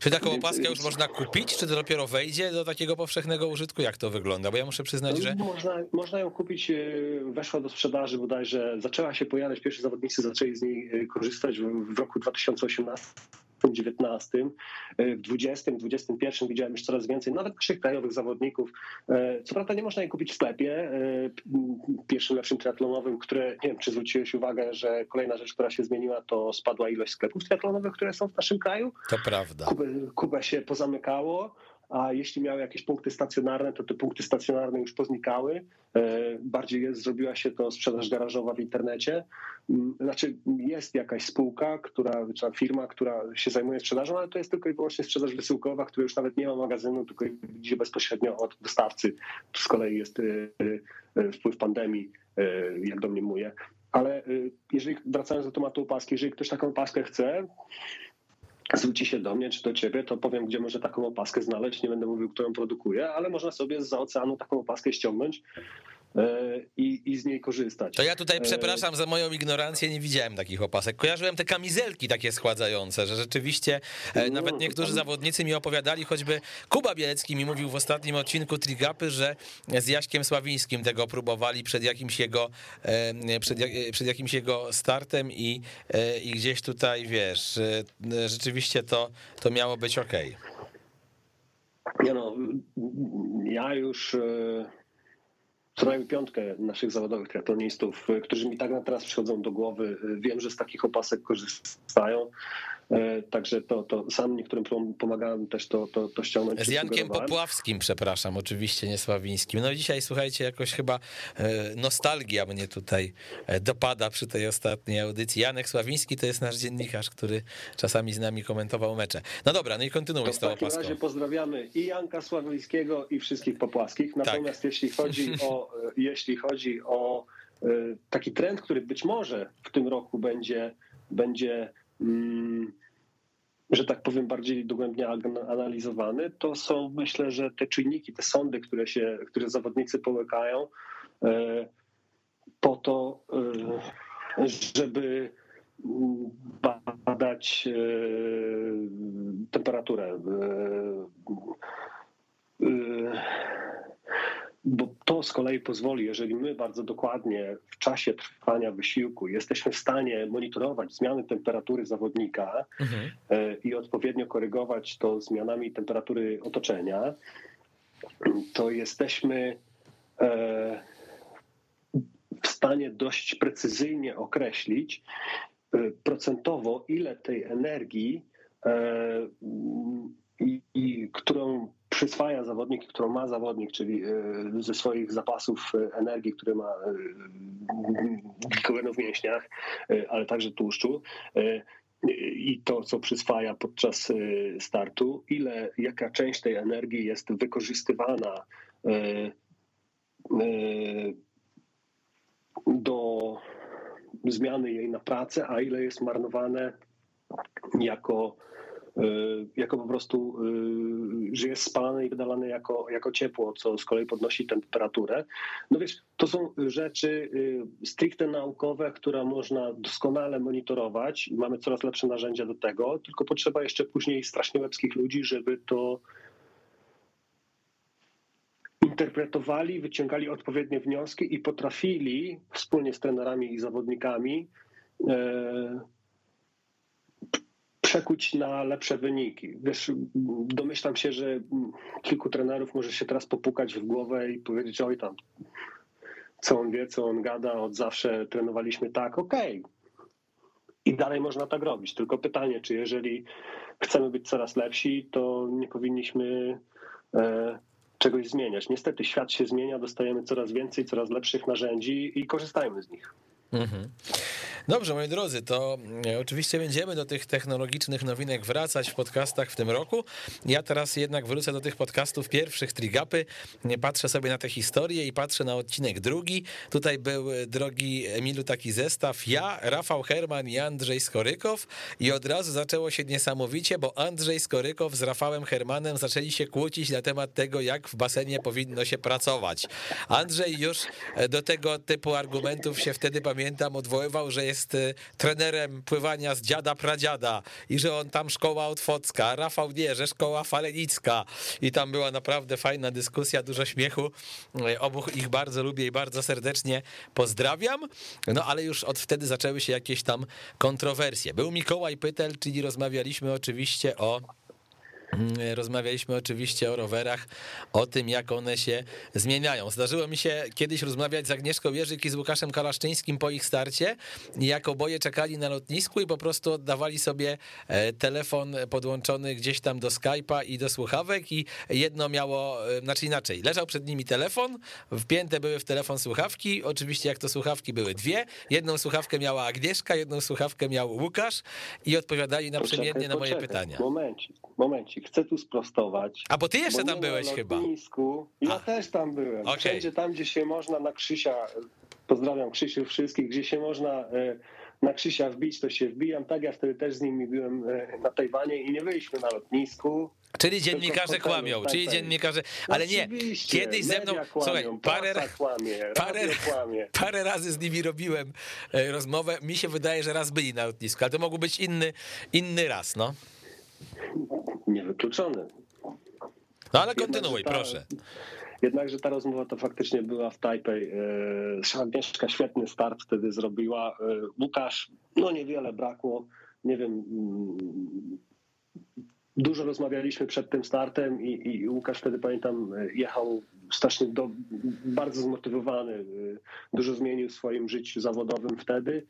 Czy taką Więc- opaskę już można kupić, czy to dopiero wejdzie do takiego powszechnego użytku? Jak to wygląda? Bo ja muszę przyznać, że... Można, można ją kupić, e, weszła do sprzedaży bodajże, zaczęła się pojawiać, pierwsi zawodnicy zaczęli z niej e, korzystać w roku 2018. 19, w 20, 21 widziałem już coraz więcej, nawet naszych krajowych zawodników. E, Co prawda nie można jej kupić w sklepie e, pierwszym lepszym triatlonowym, które, nie wiem, czy zwróciłeś uwagę, że kolejna rzecz, która się zmieniła, to spadła ilość sklepów triatlonowych, które są w naszym kraju. To prawda. Kubę, Kubę się pozamykało, a jeśli miały jakieś punkty stacjonarne, to te punkty stacjonarne już poznikały. E, Bardziej jest, zrobiła się to sprzedaż garażowa w internecie. Mm, Znaczy jest jakaś spółka, która, czy firma, która się zajmuje sprzedażą, ale to jest tylko i wyłącznie sprzedaż wysyłkowa, która już nawet nie ma magazynu, tylko idzie bezpośrednio od dostawcy. To z kolei jest e, e, wpływ pandemii, jak domniemuję. Ale jeżeli wracając do tematu opaski, jeżeli ktoś taką opaskę chce, zwróci się do mnie czy do ciebie, to powiem, gdzie może taką opaskę znaleźć. Nie będę mówił, którą produkuję, ale można sobie z oceanu taką opaskę ściągnąć i, i z niej korzystać. To ja tutaj E, przepraszam za moją ignorancję, nie widziałem takich opasek. Kojarzyłem te kamizelki takie schładzające, że rzeczywiście e, No, nawet niektórzy tam- zawodnicy mi opowiadali, choćby Kuba Bielecki mi mówił w ostatnim odcinku Trigapy, że z Jaśkiem Sławińskim tego próbowali przed jakimś jego, e, przed, jak- przed jakimś jego startem i, e, i gdzieś tutaj, wiesz, e, rzeczywiście to, to miało być okej. Nie no, ja już e, co najmniej piątkę naszych zawodowych triatlonistów, którzy mi tak na teraz przychodzą do głowy, wiem, że z takich opasek korzystają. E, także to, to sam niektórym pomagałem też to, to, to ściągnąć. Z Jankiem Popławskim, przepraszam, oczywiście nie Sławińskim. No dzisiaj słuchajcie, jakoś chyba e, nostalgia mnie tutaj e, dopada przy tej ostatniej audycji. Janek Sławiński to jest nasz dziennikarz, który czasami z nami komentował mecze. No dobra, no i kontynuuj z tą opaską. W takim razie pozdrawiamy i Janka Sławińskiego i wszystkich Popławskich. Tak. Natomiast tak. jeśli chodzi o, jeśli chodzi o taki trend, który być może w tym roku będzie, będzie że tak powiem, bardziej dogłębnie analizowany, to są myślę, że te czynniki, te sądy, które się, które zawodnicy połykają e, po to, e, żeby badać e, temperaturę bo to z kolei pozwoli, jeżeli my bardzo dokładnie w czasie trwania wysiłku jesteśmy w stanie monitorować zmiany temperatury zawodnika mhm. E, i odpowiednio korygować to zmianami temperatury otoczenia, to jesteśmy e, w stanie dość precyzyjnie określić e, procentowo, ile tej energii, i, i którą przyswaja zawodnik, którą ma zawodnik, czyli e, ze swoich zapasów e, energii, które ma e, glikogenu w mięśniach, ale także tłuszczu i to, co przyswaja podczas startu, ile, jaka część tej energii jest wykorzystywana do zmiany jej na pracę, a ile jest marnowane jako jako po prostu, y, że jest spalane i wydalane jako, jako ciepło, co z kolei podnosi temperaturę. No wiesz, to są rzeczy y, stricte naukowe, które można doskonale monitorować. Mamy coraz lepsze narzędzia do tego, tylko potrzeba jeszcze później strasznie łebskich ludzi, żeby to interpretowali, wyciągali odpowiednie wnioski i potrafili wspólnie z trenerami i zawodnikami przekuć na lepsze wyniki. Wiesz, domyślam się, że kilku trenerów może się teraz popukać w głowę i powiedzieć, oj tam, co on wie, co on gada, od zawsze trenowaliśmy tak, okej. Okay. I dalej można tak robić. Tylko pytanie, czy jeżeli chcemy być coraz lepsi, to nie powinniśmy e, czegoś zmieniać. Niestety świat się zmienia, dostajemy coraz więcej, coraz lepszych narzędzi i korzystajmy z nich. Mhm. Dobrze, moi drodzy, to e, oczywiście będziemy do tych technologicznych nowinek wracać w podcastach w tym roku. Ja teraz jednak wrócę do tych podcastów pierwszych Trigapy. Patrzę sobie na tę historię i patrzę na odcinek drugi. Tutaj był, e, drogi Emilu, taki zestaw. Ja, Rafał Herman i Andrzej Skorykow i od razu zaczęło się niesamowicie, bo Andrzej Skorykow z Rafałem Hermanem zaczęli się kłócić na temat tego, jak w basenie powinno się pracować. Andrzej już e, do tego typu argumentów się wtedy pamiętam odwoływał, że jest y, trenerem pływania z dziada pradziada i że on tam szkoła otwocka, Rafał nie, że szkoła falenicka i tam była naprawdę fajna dyskusja, dużo śmiechu. Y, obu ich bardzo lubię i bardzo serdecznie pozdrawiam. No ale już od wtedy zaczęły się jakieś tam kontrowersje. Był Mikołaj Pytel, czyli rozmawialiśmy oczywiście o rozmawialiśmy oczywiście o rowerach, o tym, jak one się zmieniają. Zdarzyło mi się kiedyś rozmawiać z Agnieszką Jerzyk i z Łukaszem Kalaszczyńskim po ich starcie, jak oboje czekali na lotnisku i po prostu oddawali sobie e, telefon podłączony gdzieś tam do Skype'a i do słuchawek i jedno miało, e, znaczy inaczej, leżał przed nimi telefon, wpięte były w telefon słuchawki, oczywiście jak to słuchawki były dwie, jedną słuchawkę miała Agnieszka, jedną słuchawkę miał Łukasz i odpowiadali naprzemiennie na moje pytania. Momencik, momencik chcę tu sprostować. A bo ty jeszcze bo tam byłeś chyba. Ja A. też tam byłem. Okay. Wszędzie tam, gdzie się można na Krzysia, pozdrawiam Krzysiu wszystkich, gdzie się można e, na Krzysia wbić, to się wbijam. Tak, ja wtedy też z nimi byłem e, na Tajwanie i nie byliśmy na lotnisku. Czyli dziennikarze kłamią, tak, czyli tak. dziennikarze, ale nie, kiedyś ze mną, kłamią, słuchaj, parę, kłamie, parę, parę razy z nimi robiłem e, rozmowę, mi się wydaje, że raz byli na lotnisku, ale to mógł być inny, inny raz, no. Niewykluczony. No ale kontynuuj, ta, proszę. Jednakże ta rozmowa to faktycznie była w Tajpej. E, Agnieszka świetny start wtedy zrobiła. E, Łukasz, no niewiele brakło. Nie wiem, mm, dużo rozmawialiśmy przed tym startem i, i Łukasz wtedy pamiętam jechał strasznie do, bardzo zmotywowany. E, dużo zmienił w swoim życiu zawodowym wtedy.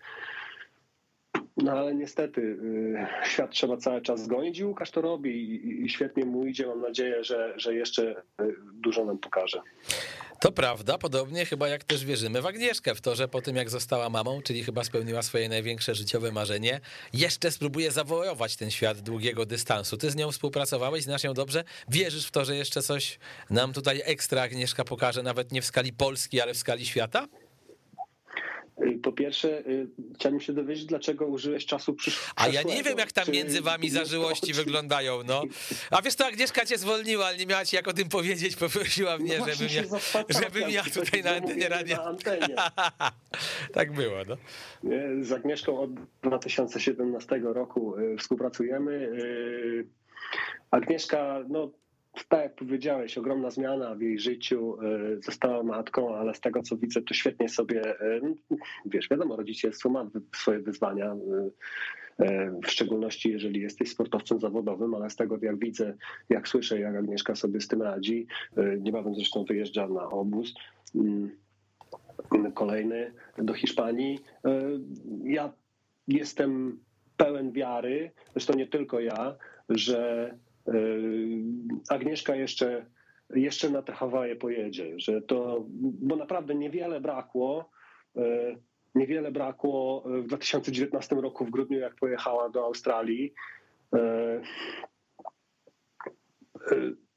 No ale niestety y, świat trzeba cały czas zgonić i Łukasz to robi i świetnie mu idzie. Mam nadzieję, że, że jeszcze y, dużo nam pokaże. To prawda, podobnie chyba jak też wierzymy w Agnieszkę, w to, że po tym jak została mamą, czyli chyba spełniła swoje największe życiowe marzenie, jeszcze spróbuje zawojować ten świat długiego dystansu. Ty z nią współpracowałeś, znasz ją dobrze, wierzysz w to, że jeszcze coś nam tutaj ekstra Agnieszka pokaże, nawet nie w skali Polski, ale w skali świata? Y, po pierwsze, y, chciałbym się dowiedzieć, dlaczego użyłeś czasu przyszłego. A ja nie wiem, jak tam między wami zażyłości wyglądają, no. A wiesz to, Agnieszka cię zwolniła, ale nie miała ci jak o tym powiedzieć, poprosiła mnie, no żebym, ja, żebym ja tutaj na antenie radia. Na antenie. tak było, no. Z Agnieszką od 2017 roku y, współpracujemy. Agnieszka, no tak jak powiedziałeś, ogromna zmiana w jej życiu, e, została matką, ale z tego co widzę, to świetnie sobie, e, wiesz, wiadomo, rodzicielstwo ma swoje wyzwania, e, w szczególności jeżeli jesteś sportowcem zawodowym, ale z tego jak widzę, jak słyszę, jak Agnieszka sobie z tym radzi, niebawem zresztą wyjeżdża na obóz, mm, kolejny do Hiszpanii. Ja jestem pełen wiary, zresztą nie tylko ja, że Agnieszka jeszcze, jeszcze na te Hawaje pojedzie, że to, bo naprawdę niewiele brakło, yy, niewiele brakło w 2019 roku w grudniu, jak pojechała do Australii. Yy,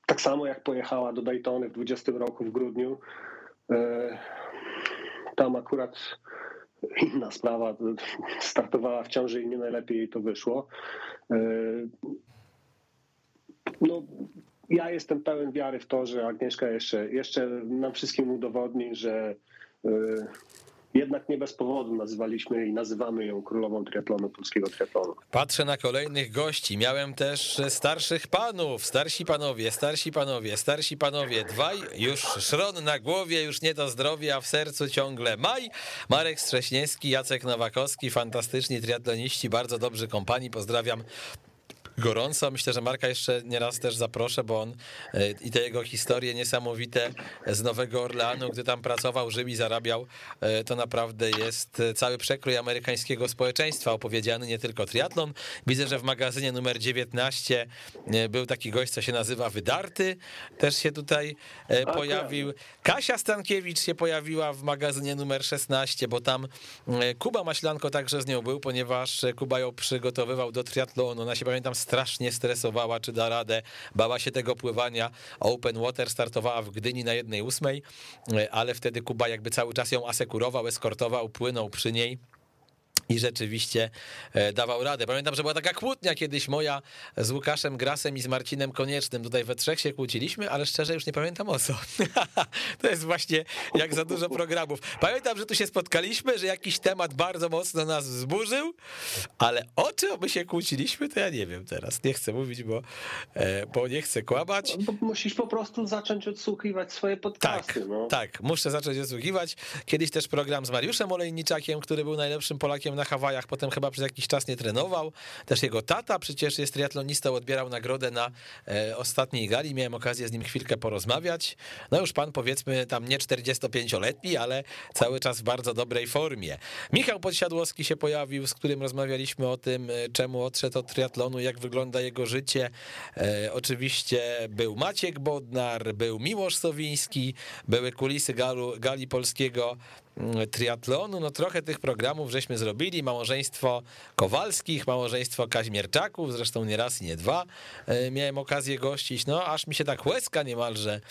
tak samo jak pojechała do Daytony w 20 roku w grudniu. Tam akurat inna sprawa, startowała w ciąży i nie najlepiej jej to wyszło no, ja jestem pełen wiary w to, że Agnieszka jeszcze, jeszcze nam wszystkim udowodni, że y, jednak nie bez powodu nazywaliśmy i nazywamy ją królową triatlonu, polskiego triatlonu. Patrzę na kolejnych gości. Miałem też starszych panów, starsi panowie, starsi panowie, starsi panowie. Dwaj, już szron na głowie, już nie to zdrowie, a w sercu ciągle maj. Marek Strześniewski, Jacek Nowakowski, fantastyczni triatloniści, bardzo dobrzy kompanii. Pozdrawiam gorąco. Myślę, że Marka jeszcze nieraz też zaproszę, bo on e, i te jego historie niesamowite z Nowego Orleanu, gdy tam pracował, żył i zarabiał, e, to naprawdę jest cały przekrój amerykańskiego społeczeństwa opowiedziany, nie tylko triatlon. Widzę, że w magazynie numer 19 e, był taki gość, co się nazywa Wydarty, też się tutaj pojawił. Kasia Stankiewicz się pojawiła w magazynie numer 16, bo tam Kuba Maślanko także z nią był, ponieważ Kuba ją przygotowywał do triatlonu. Ona się pamiętam strasznie stresowała, czy da radę, bała się tego pływania. Open Water startowała w Gdyni na jednej ósmej, ale wtedy Kuba jakby cały czas ją asekurował, eskortował, płynął przy niej i rzeczywiście e, dawał radę. Pamiętam, że była taka kłótnia kiedyś moja z Łukaszem Grasem i z Marcinem Koniecznym. Tutaj we trzech się kłóciliśmy, ale szczerze już nie pamiętam o co. to jest właśnie jak za dużo programów. Pamiętam, że tu się spotkaliśmy, że jakiś temat bardzo mocno nas wzburzył, ale o czym my się kłóciliśmy, to ja nie wiem teraz. Nie chcę mówić, bo, e, bo nie chcę kłamać. Bo musisz po prostu zacząć odsłuchiwać swoje podcasty. Tak, no. tak, muszę zacząć odsłuchiwać. Kiedyś też program z Mariuszem Olejniczakiem, który był najlepszym Polakiem na Hawajach, potem chyba przez jakiś czas nie trenował. Też jego tata przecież jest triatlonistą, odbierał nagrodę na e, ostatniej gali. Miałem okazję z nim chwilkę porozmawiać. No już pan powiedzmy tam nie 45-letni, ale cały czas w bardzo dobrej formie. Michał Podsiadłowski się pojawił, z którym rozmawialiśmy o tym, e, czemu odszedł od triatlonu, jak wygląda jego życie. E, oczywiście był Maciek Bodnar, był Miłosz Sowiński, były kulisy galu, gali polskiego triatlonu, no trochę tych programów żeśmy zrobili, małżeństwo Kowalskich, małżeństwo Kaźmierczaków, zresztą nie raz i nie dwa e, miałem okazję gościć, no aż mi się tak łezka niemalże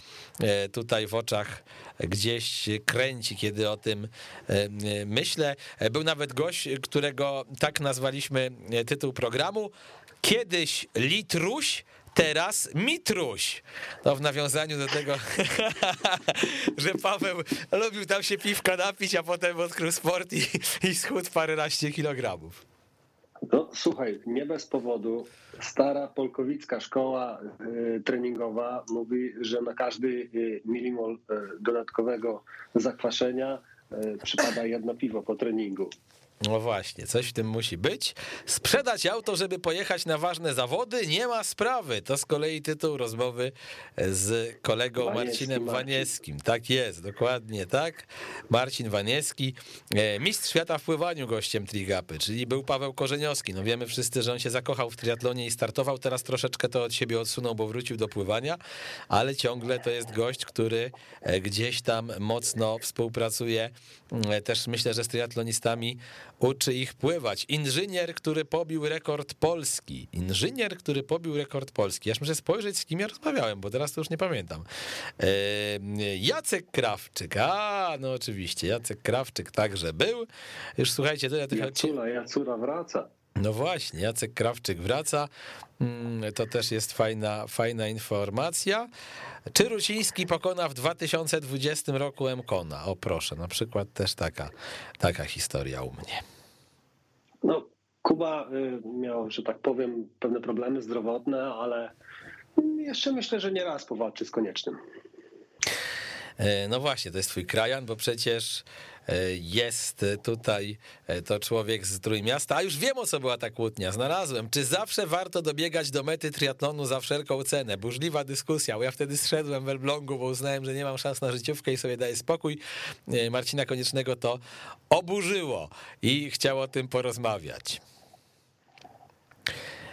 e, tutaj w oczach gdzieś kręci, kiedy o tym e, myślę. Był nawet gość, którego tak nazwaliśmy tytuł programu, kiedyś Litruś, teraz Mitruś. No w nawiązaniu do tego, że Paweł lubił tam się piwka napić, a potem odkrył sport i, i schudł paręnaście kilogramów. No słuchaj, nie bez powodu stara polkowicka szkoła y, treningowa mówi, że na każdy y, milimol y, dodatkowego zakwaszenia przypada jedno piwo po treningu. No właśnie, coś w tym musi być. Sprzedać auto, żeby pojechać na ważne zawody, nie ma sprawy. To z kolei tytuł rozmowy z kolegą Waniecki, Marcinem Marcin. Wanieskim. Tak jest, dokładnie tak. Marcin Wanieski, e, mistrz świata w pływaniu gościem Trigapy, czyli był Paweł Korzeniowski. No wiemy wszyscy, że on się zakochał w triatlonie i startował. Teraz troszeczkę to od siebie odsunął, bo wrócił do pływania, ale ciągle to jest gość, który e, gdzieś tam mocno współpracuje. E, Też myślę, że z triatlonistami uczy ich pływać. Inżynier, który pobił rekord Polski. Inżynier, który pobił rekord Polski. Aż muszę spojrzeć, z kim ja rozmawiałem, bo teraz to już nie pamiętam. E, Jacek Krawczyk. A, no oczywiście, Jacek Krawczyk także był. Już słuchajcie, tyle tych. Jacula, Jacura wraca. No właśnie, Jacek Krawczyk wraca. Mm, To też jest fajna, fajna informacja. Czy Ruciński pokona w 2020 roku Mkona? O proszę, na przykład też taka, taka historia u mnie. No, Kuba y, miał, że tak powiem, pewne problemy zdrowotne, ale jeszcze myślę, że nie raz powalczy z koniecznym. E, No właśnie, to jest twój krajan, bo przecież e, jest tutaj e, to człowiek z Trójmiasta, a już wiem o co była ta kłótnia, znalazłem. Czy zawsze warto dobiegać do mety triatlonu za wszelką cenę? Burzliwa dyskusja, bo ja wtedy zszedłem w Elblągu, bo uznałem, że nie mam szans na życiówkę i sobie daję spokój. Marcina Koniecznego to oburzyło i chciał o tym porozmawiać.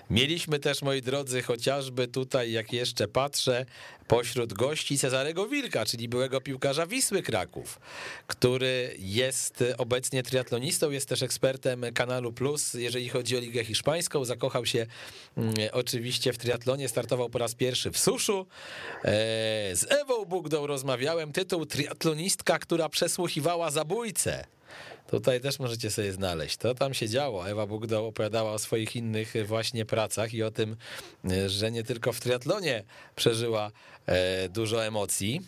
Mieliśmy też, moi drodzy, chociażby tutaj, jak jeszcze patrzę, pośród gości Cezarego Wilka, czyli byłego piłkarza Wisły Kraków, który jest obecnie triatlonistą, jest też ekspertem Kanalu Plus, jeżeli chodzi o Ligę Hiszpańską. Zakochał się mm, oczywiście w triatlonie, startował po raz pierwszy w suszu. E, Z Ewą Bugdą rozmawiałem, tytuł Triatlonistka, która przesłuchiwała zabójcę. Tutaj też możecie sobie znaleźć. To tam się działo. Ewa Bugda opowiadała o swoich innych właśnie pracach i o tym, że nie tylko w triatlonie przeżyła e, dużo emocji.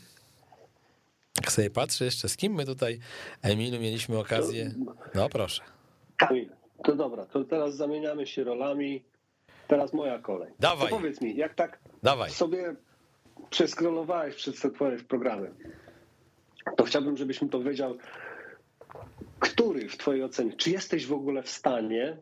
Jak sobie patrzę jeszcze, z kim my tutaj, Emilu, mieliśmy okazję... No proszę. Kamil, to dobra, to teraz zamieniamy się rolami. Teraz moja kolej. Dawaj. To powiedz mi, jak tak Dawaj. sobie przeskrolowałeś przez te twoje programy, to chciałbym, żebyś mi powiedział, który w twojej ocenie, czy jesteś w ogóle w stanie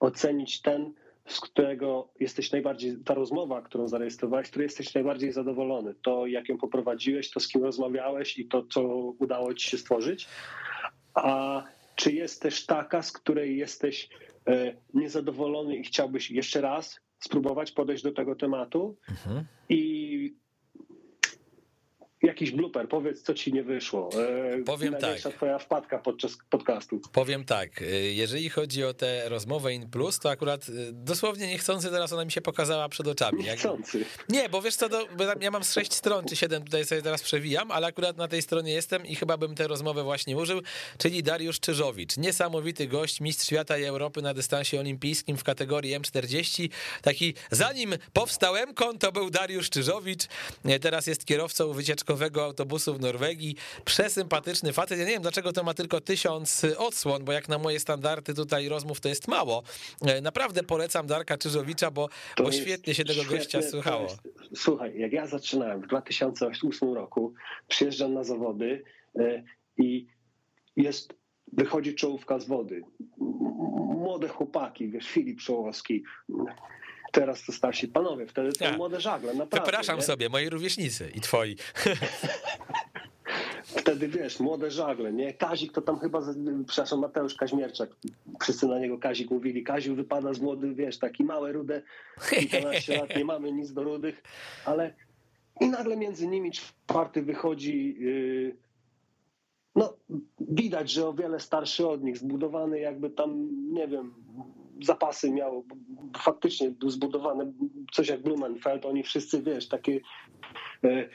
ocenić ten, z którego jesteś najbardziej, ta rozmowa, którą zarejestrowałeś, z której jesteś najbardziej zadowolony, to jak ją poprowadziłeś, to z kim rozmawiałeś i to, co udało ci się stworzyć, a czy jest też taka, z której jesteś e, niezadowolony i chciałbyś jeszcze raz spróbować podejść do tego tematu? Mhm. i jakiś blooper, powiedz, co ci nie wyszło. E, Powiem największa tak. twoja wpadka podczas podcastu. Powiem tak, y, jeżeli chodzi o tę rozmowę in plus, to akurat y, dosłownie niechcący teraz ona mi się pokazała przed oczami. Jak, Niechcący. Nie, bo wiesz co, tam ja mam z sześć stron, czy siedem tutaj sobie teraz przewijam, ale akurat na tej stronie jestem i chyba bym tę rozmowę właśnie użył, czyli Dariusz Czyżowicz. Niesamowity gość, mistrz świata i Europy na dystansie olimpijskim w kategorii M40. Taki, zanim powstał M-kon, to był Dariusz Czyżowicz, teraz jest kierowcą wycieczkowego autobusu w Norwegii. Przesympatyczny facet. Ja nie wiem, dlaczego to ma tylko tysiąc odsłon, bo jak na moje standardy tutaj rozmów to jest mało. E, Naprawdę polecam Darka Czyżowicza, bo, bo świetnie się tego gościa świetne, to słuchało. jest- Słuchaj, jak ja zaczynałem w 2008 roku, przyjeżdżam na zawody e, i jest, wychodzi czołówka z wody. Młode chłopaki, wiesz, Filip Szołowski, teraz to starsi panowie, wtedy to Ja. młode żagle, naprawdę. Przepraszam nie? sobie, moi rówieśnicy i twoi. Wtedy wiesz, młode żagle, nie? Kazik to tam chyba, przepraszam, Mateusz Kaźmierczak, wszyscy na niego Kazik mówili, Kaziu wypada z młody, wiesz, taki małe, rude, kilkanaście lat, nie mamy nic do rudych, ale i nagle między nimi czwarty wychodzi, yy, no widać, że o wiele starszy od nich, zbudowany jakby tam, nie wiem, zapasy miał, faktycznie był zbudowany coś jak Blumenfeld, oni wszyscy, wiesz, takie e, e,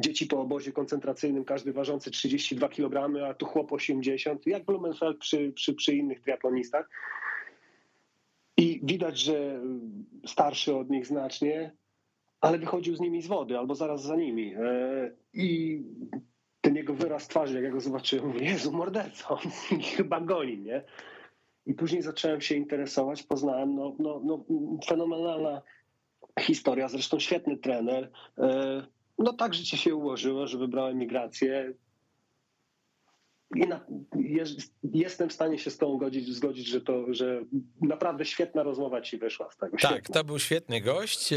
dzieci po obozie koncentracyjnym, każdy ważący 32 kg, a tu chłop 80, jak Blumenfeld przy, przy, przy innych triatlonistach. I widać, że starszy od nich znacznie, ale wychodził z nimi z wody albo zaraz za nimi. E, I ten jego wyraz twarzy, jak ja go zobaczyłem, mówię, Jezu, morderca, on chyba goni, nie? I później zacząłem się interesować, poznałem, no, no, no fenomenalna historia, zresztą świetny trener. E, No tak życie się ułożyło, że wybrałem migrację. I na, jest, jestem w stanie się z tą godzić, zgodzić, że to, że naprawdę świetna rozmowa ci wyszła z tego. Tak, to był świetny gość.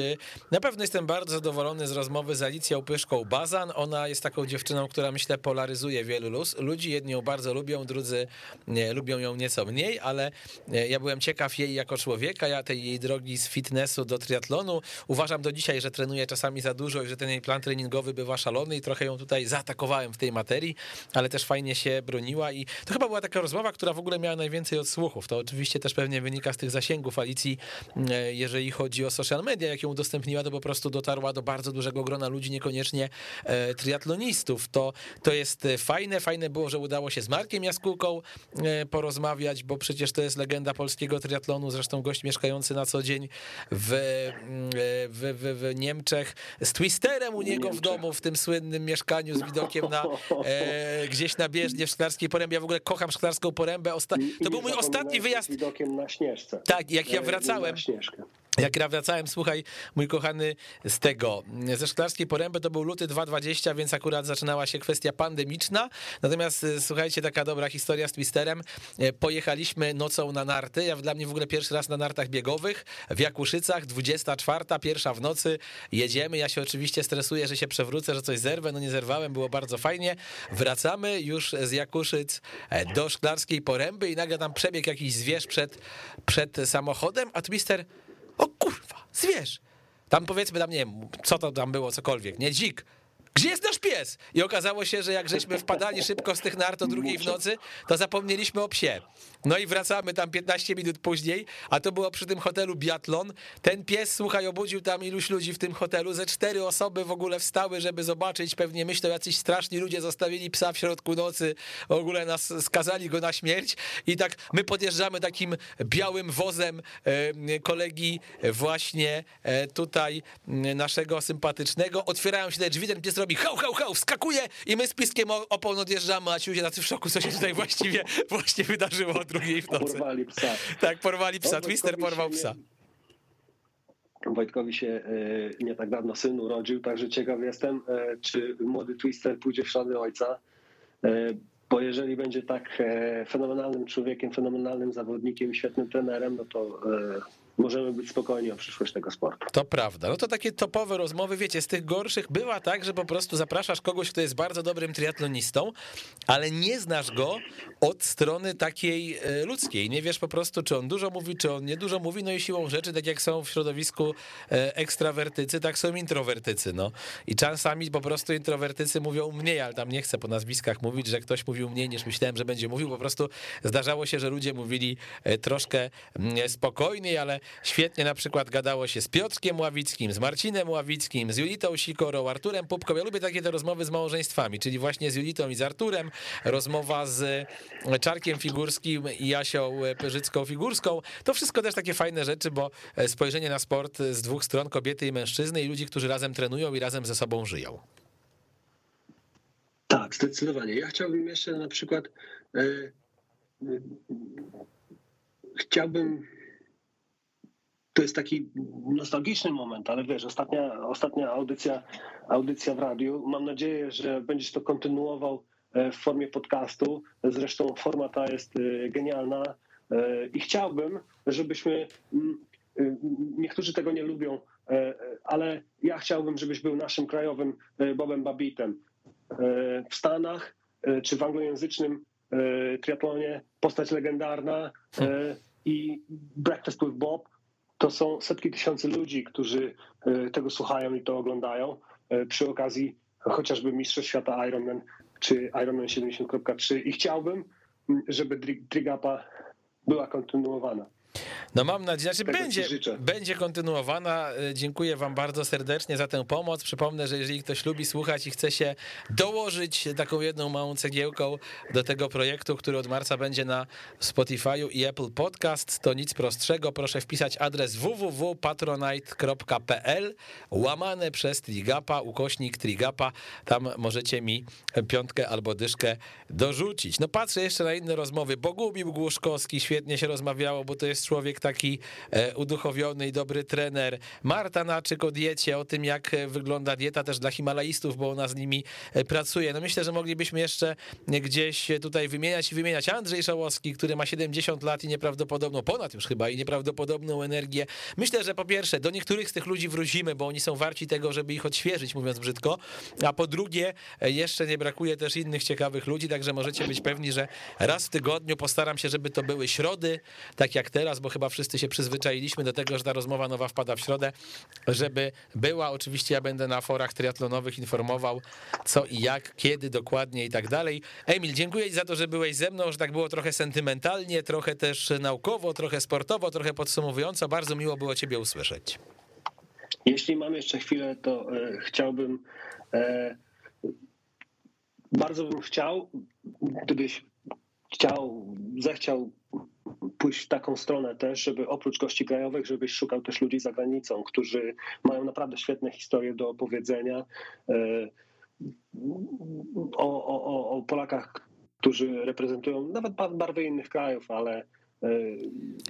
Na pewno jestem bardzo zadowolony z rozmowy z Alicją Pyszką Bazan. Ona jest taką dziewczyną, która myślę polaryzuje wielu ludzi. Jedni ją bardzo lubią, drudzy nie, lubią ją nieco mniej, ale e, ja byłem ciekaw jej jako człowieka, ja tej jej drogi z fitnessu do triatlonu. Uważam do dzisiaj, że trenuje czasami za dużo i że ten jej plan treningowy bywa szalony i trochę ją tutaj zaatakowałem w tej materii, ale też fajnie się broniła i to chyba była taka rozmowa, która w ogóle miała najwięcej odsłuchów. To oczywiście też pewnie wynika z tych zasięgów Alicji, e, jeżeli chodzi o social media, jak ją udostępniła, to po prostu dotarła do bardzo dużego grona ludzi, niekoniecznie e, triatlonistów. To, to jest fajne, fajne było, że udało się z Markiem Jaskółką e, porozmawiać, bo przecież to jest legenda polskiego triatlonu, zresztą gość mieszkający na co dzień w, w, w, w Niemczech, z Twisterem u niego w domu, w tym słynnym mieszkaniu z widokiem na e, gdzieś na bieżnie w Szklarskiej Porębie. Ja w ogóle kocham Szklarską Porębę. Osta... To był mój ostatni wyjazd. widokiem na Śnieżce. Tak, jak ja wracałem. Jak ja wracałem, słuchaj, mój kochany, z tego, ze Szklarskiej Poręby to był luty 2020, więc akurat zaczynała się kwestia pandemiczna. Natomiast e, słuchajcie, taka dobra historia z Twisterem. E, pojechaliśmy nocą na narty. Ja dla mnie w ogóle pierwszy raz na nartach biegowych w Jakuszycach, 24, pierwsza w nocy. Jedziemy. Ja się oczywiście stresuję, że się przewrócę, że coś zerwę. No nie zerwałem, było bardzo fajnie. Wracamy już z Jakuszyc e, do Szklarskiej Poręby i nagle tam przebieg jakiś zwierz przed, przed samochodem, a Twister o kurwa, zwierz. Tam powiedzmy tam, nie wiem, co to tam było, cokolwiek, nie, dzik. Gdzie jest nasz pies? I okazało się, że jak żeśmy wpadali szybko z tych nart o drugiej w nocy, to zapomnieliśmy o psie. No i wracamy tam 15 minut później, a to było przy tym hotelu Biatlon. Ten pies, słuchaj, obudził tam iluś ludzi w tym hotelu. Ze cztery osoby w ogóle wstały, żeby zobaczyć. Pewnie myślą, jacyś straszni ludzie zostawili psa w środku nocy, w ogóle nas skazali go na śmierć. I tak my podjeżdżamy takim białym wozem e, kolegi właśnie e, tutaj naszego sympatycznego. Otwierają się te drzwi, ten pies robi hał, hał, hał, wskakuje i my z piskiem opon odjeżdżamy, a ci ludzie tacy w szoku, co się tutaj właściwie właśnie wydarzyło o drugiej w nocy. Porwali psa. Tak, porwali psa, Twister porwał psa. Wojtkowi się e, nie tak dawno syn urodził, także ciekaw jestem, e, czy młody Twister pójdzie w ślady ojca, e, bo jeżeli będzie tak fenomenalnym człowiekiem, fenomenalnym zawodnikiem, świetnym trenerem, no to możemy być spokojni o przyszłość tego sportu. To prawda. No to takie topowe rozmowy, wiecie, z tych gorszych bywa tak, że po prostu zapraszasz kogoś, kto jest bardzo dobrym triatlonistą, ale nie znasz go od strony takiej e, ludzkiej. Nie wiesz po prostu, czy on dużo mówi, czy on nie dużo mówi, no i siłą rzeczy, tak jak są w środowisku e, ekstrawertycy, tak są introwertycy, no. I czasami po prostu introwertycy mówią mniej, ale tam nie chcę po nazwiskach mówić, że ktoś mówił mniej niż myślałem, że będzie mówił, po prostu zdarzało się, że ludzie mówili e, troszkę mm, spokojniej, ale Świetnie na przykład gadało się z Piotrkiem Ławickim, z Marcinem Ławickim, z Julitą Sikorą, Arturem Pupką. Ja lubię takie te rozmowy z małżeństwami, czyli właśnie z Julitą i z Arturem, rozmowa z Czarkiem Figurskim i Jasią Pyrzycką-Figurską. To wszystko też takie fajne rzeczy, bo spojrzenie na sport z dwóch stron, kobiety i mężczyzny i ludzi, którzy razem trenują i razem ze sobą żyją. Tak, zdecydowanie. Ja chciałbym jeszcze na przykład e, e, chciałbym to jest taki nostalgiczny moment, ale wiesz, ostatnia, ostatnia audycja, audycja w radiu. Mam nadzieję, że będziesz to kontynuował e, w formie podcastu. Zresztą forma ta jest e, genialna e, i chciałbym, żebyśmy. Niektórzy tego nie lubią, ale ja chciałbym, żebyś był naszym krajowym Bobem Babitem. W Stanach czy w anglojęzycznym triatlonie postać legendarna i Breakfast with Bob to są setki tysięcy ludzi, którzy e, tego słuchają i to oglądają. E, przy okazji chociażby Mistrzostw Świata Ironman czy Ironman 70.3 i chciałbym, żeby Trigapa była kontynuowana. No mam nadzieję, że będzie, będzie kontynuowana. E, dziękuję wam bardzo serdecznie za tę pomoc. Przypomnę, że jeżeli ktoś lubi słuchać i chce się dołożyć taką jedną małą cegiełką do tego projektu, który od marca będzie na Spotify'u i Apple Podcast, to nic prostszego. Proszę wpisać adres www.patronite.pl łamane przez Trigapa, ukośnik Trigapa. Tam możecie mi piątkę albo dyszkę dorzucić. No patrzę jeszcze na inne rozmowy. Bogumił Głuszkowski, świetnie się rozmawiało, bo to jest jest człowiek taki e, uduchowiony i dobry trener. Marta Naczyk o diecie, o tym jak wygląda dieta też dla Himalajstów, bo ona z nimi pracuje. No myślę, że moglibyśmy jeszcze gdzieś tutaj wymieniać i wymieniać. Andrzej Szałowski, który ma 70 lat i nieprawdopodobną, ponad już chyba, i nieprawdopodobną energię. Myślę, że po pierwsze, do niektórych z tych ludzi wrócimy, bo oni są warci tego, żeby ich odświeżyć, mówiąc brzydko, a po drugie, jeszcze nie brakuje też innych ciekawych ludzi, także możecie być pewni, że raz w tygodniu postaram się, żeby to były środy, tak jak teraz, bo chyba wszyscy się przyzwyczailiśmy do tego, że ta rozmowa nowa wpada w środę, żeby była. Oczywiście ja będę na forach triatlonowych informował, co i jak, kiedy dokładnie i tak dalej. Emil, dziękuję Ci za to, że byłeś ze mną, że tak było trochę sentymentalnie, trochę też naukowo, trochę sportowo, trochę podsumowująco. Bardzo miło było Ciebie usłyszeć. Jeśli mam jeszcze chwilę, to e, chciałbym, e, bardzo bym chciał, gdybyś chciał, zechciał pójść w taką stronę też, żeby oprócz gości krajowych, żebyś szukał też ludzi za granicą, którzy mają naprawdę świetne historie do opowiedzenia e, o, o, o Polakach, którzy reprezentują nawet barwy innych krajów, ale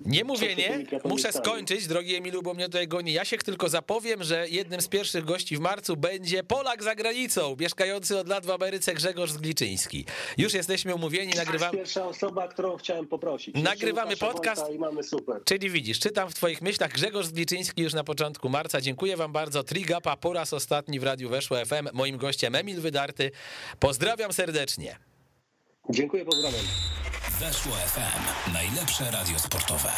nie mówię nie, muszę skończyć, drogi Emilu, bo mnie tutaj goni Jasiek, tylko zapowiem, że jednym z pierwszych gości w marcu będzie Polak za granicą, mieszkający od lat w Ameryce Grzegorz Zgliczyński. Już jesteśmy umówieni, nagrywamy... pierwsza osoba, którą chciałem poprosić. Nagrywamy podcast, czyli widzisz, czytam w twoich myślach Grzegorz Zgliczyński już na początku marca. Dziękuję wam bardzo. Trigapa po raz ostatni w Radiu Weszło FM. Moim gościem Emil Wydarty. Pozdrawiam serdecznie. Dziękuję, pozdrawiam. Weszło FM. Najlepsze radio sportowe.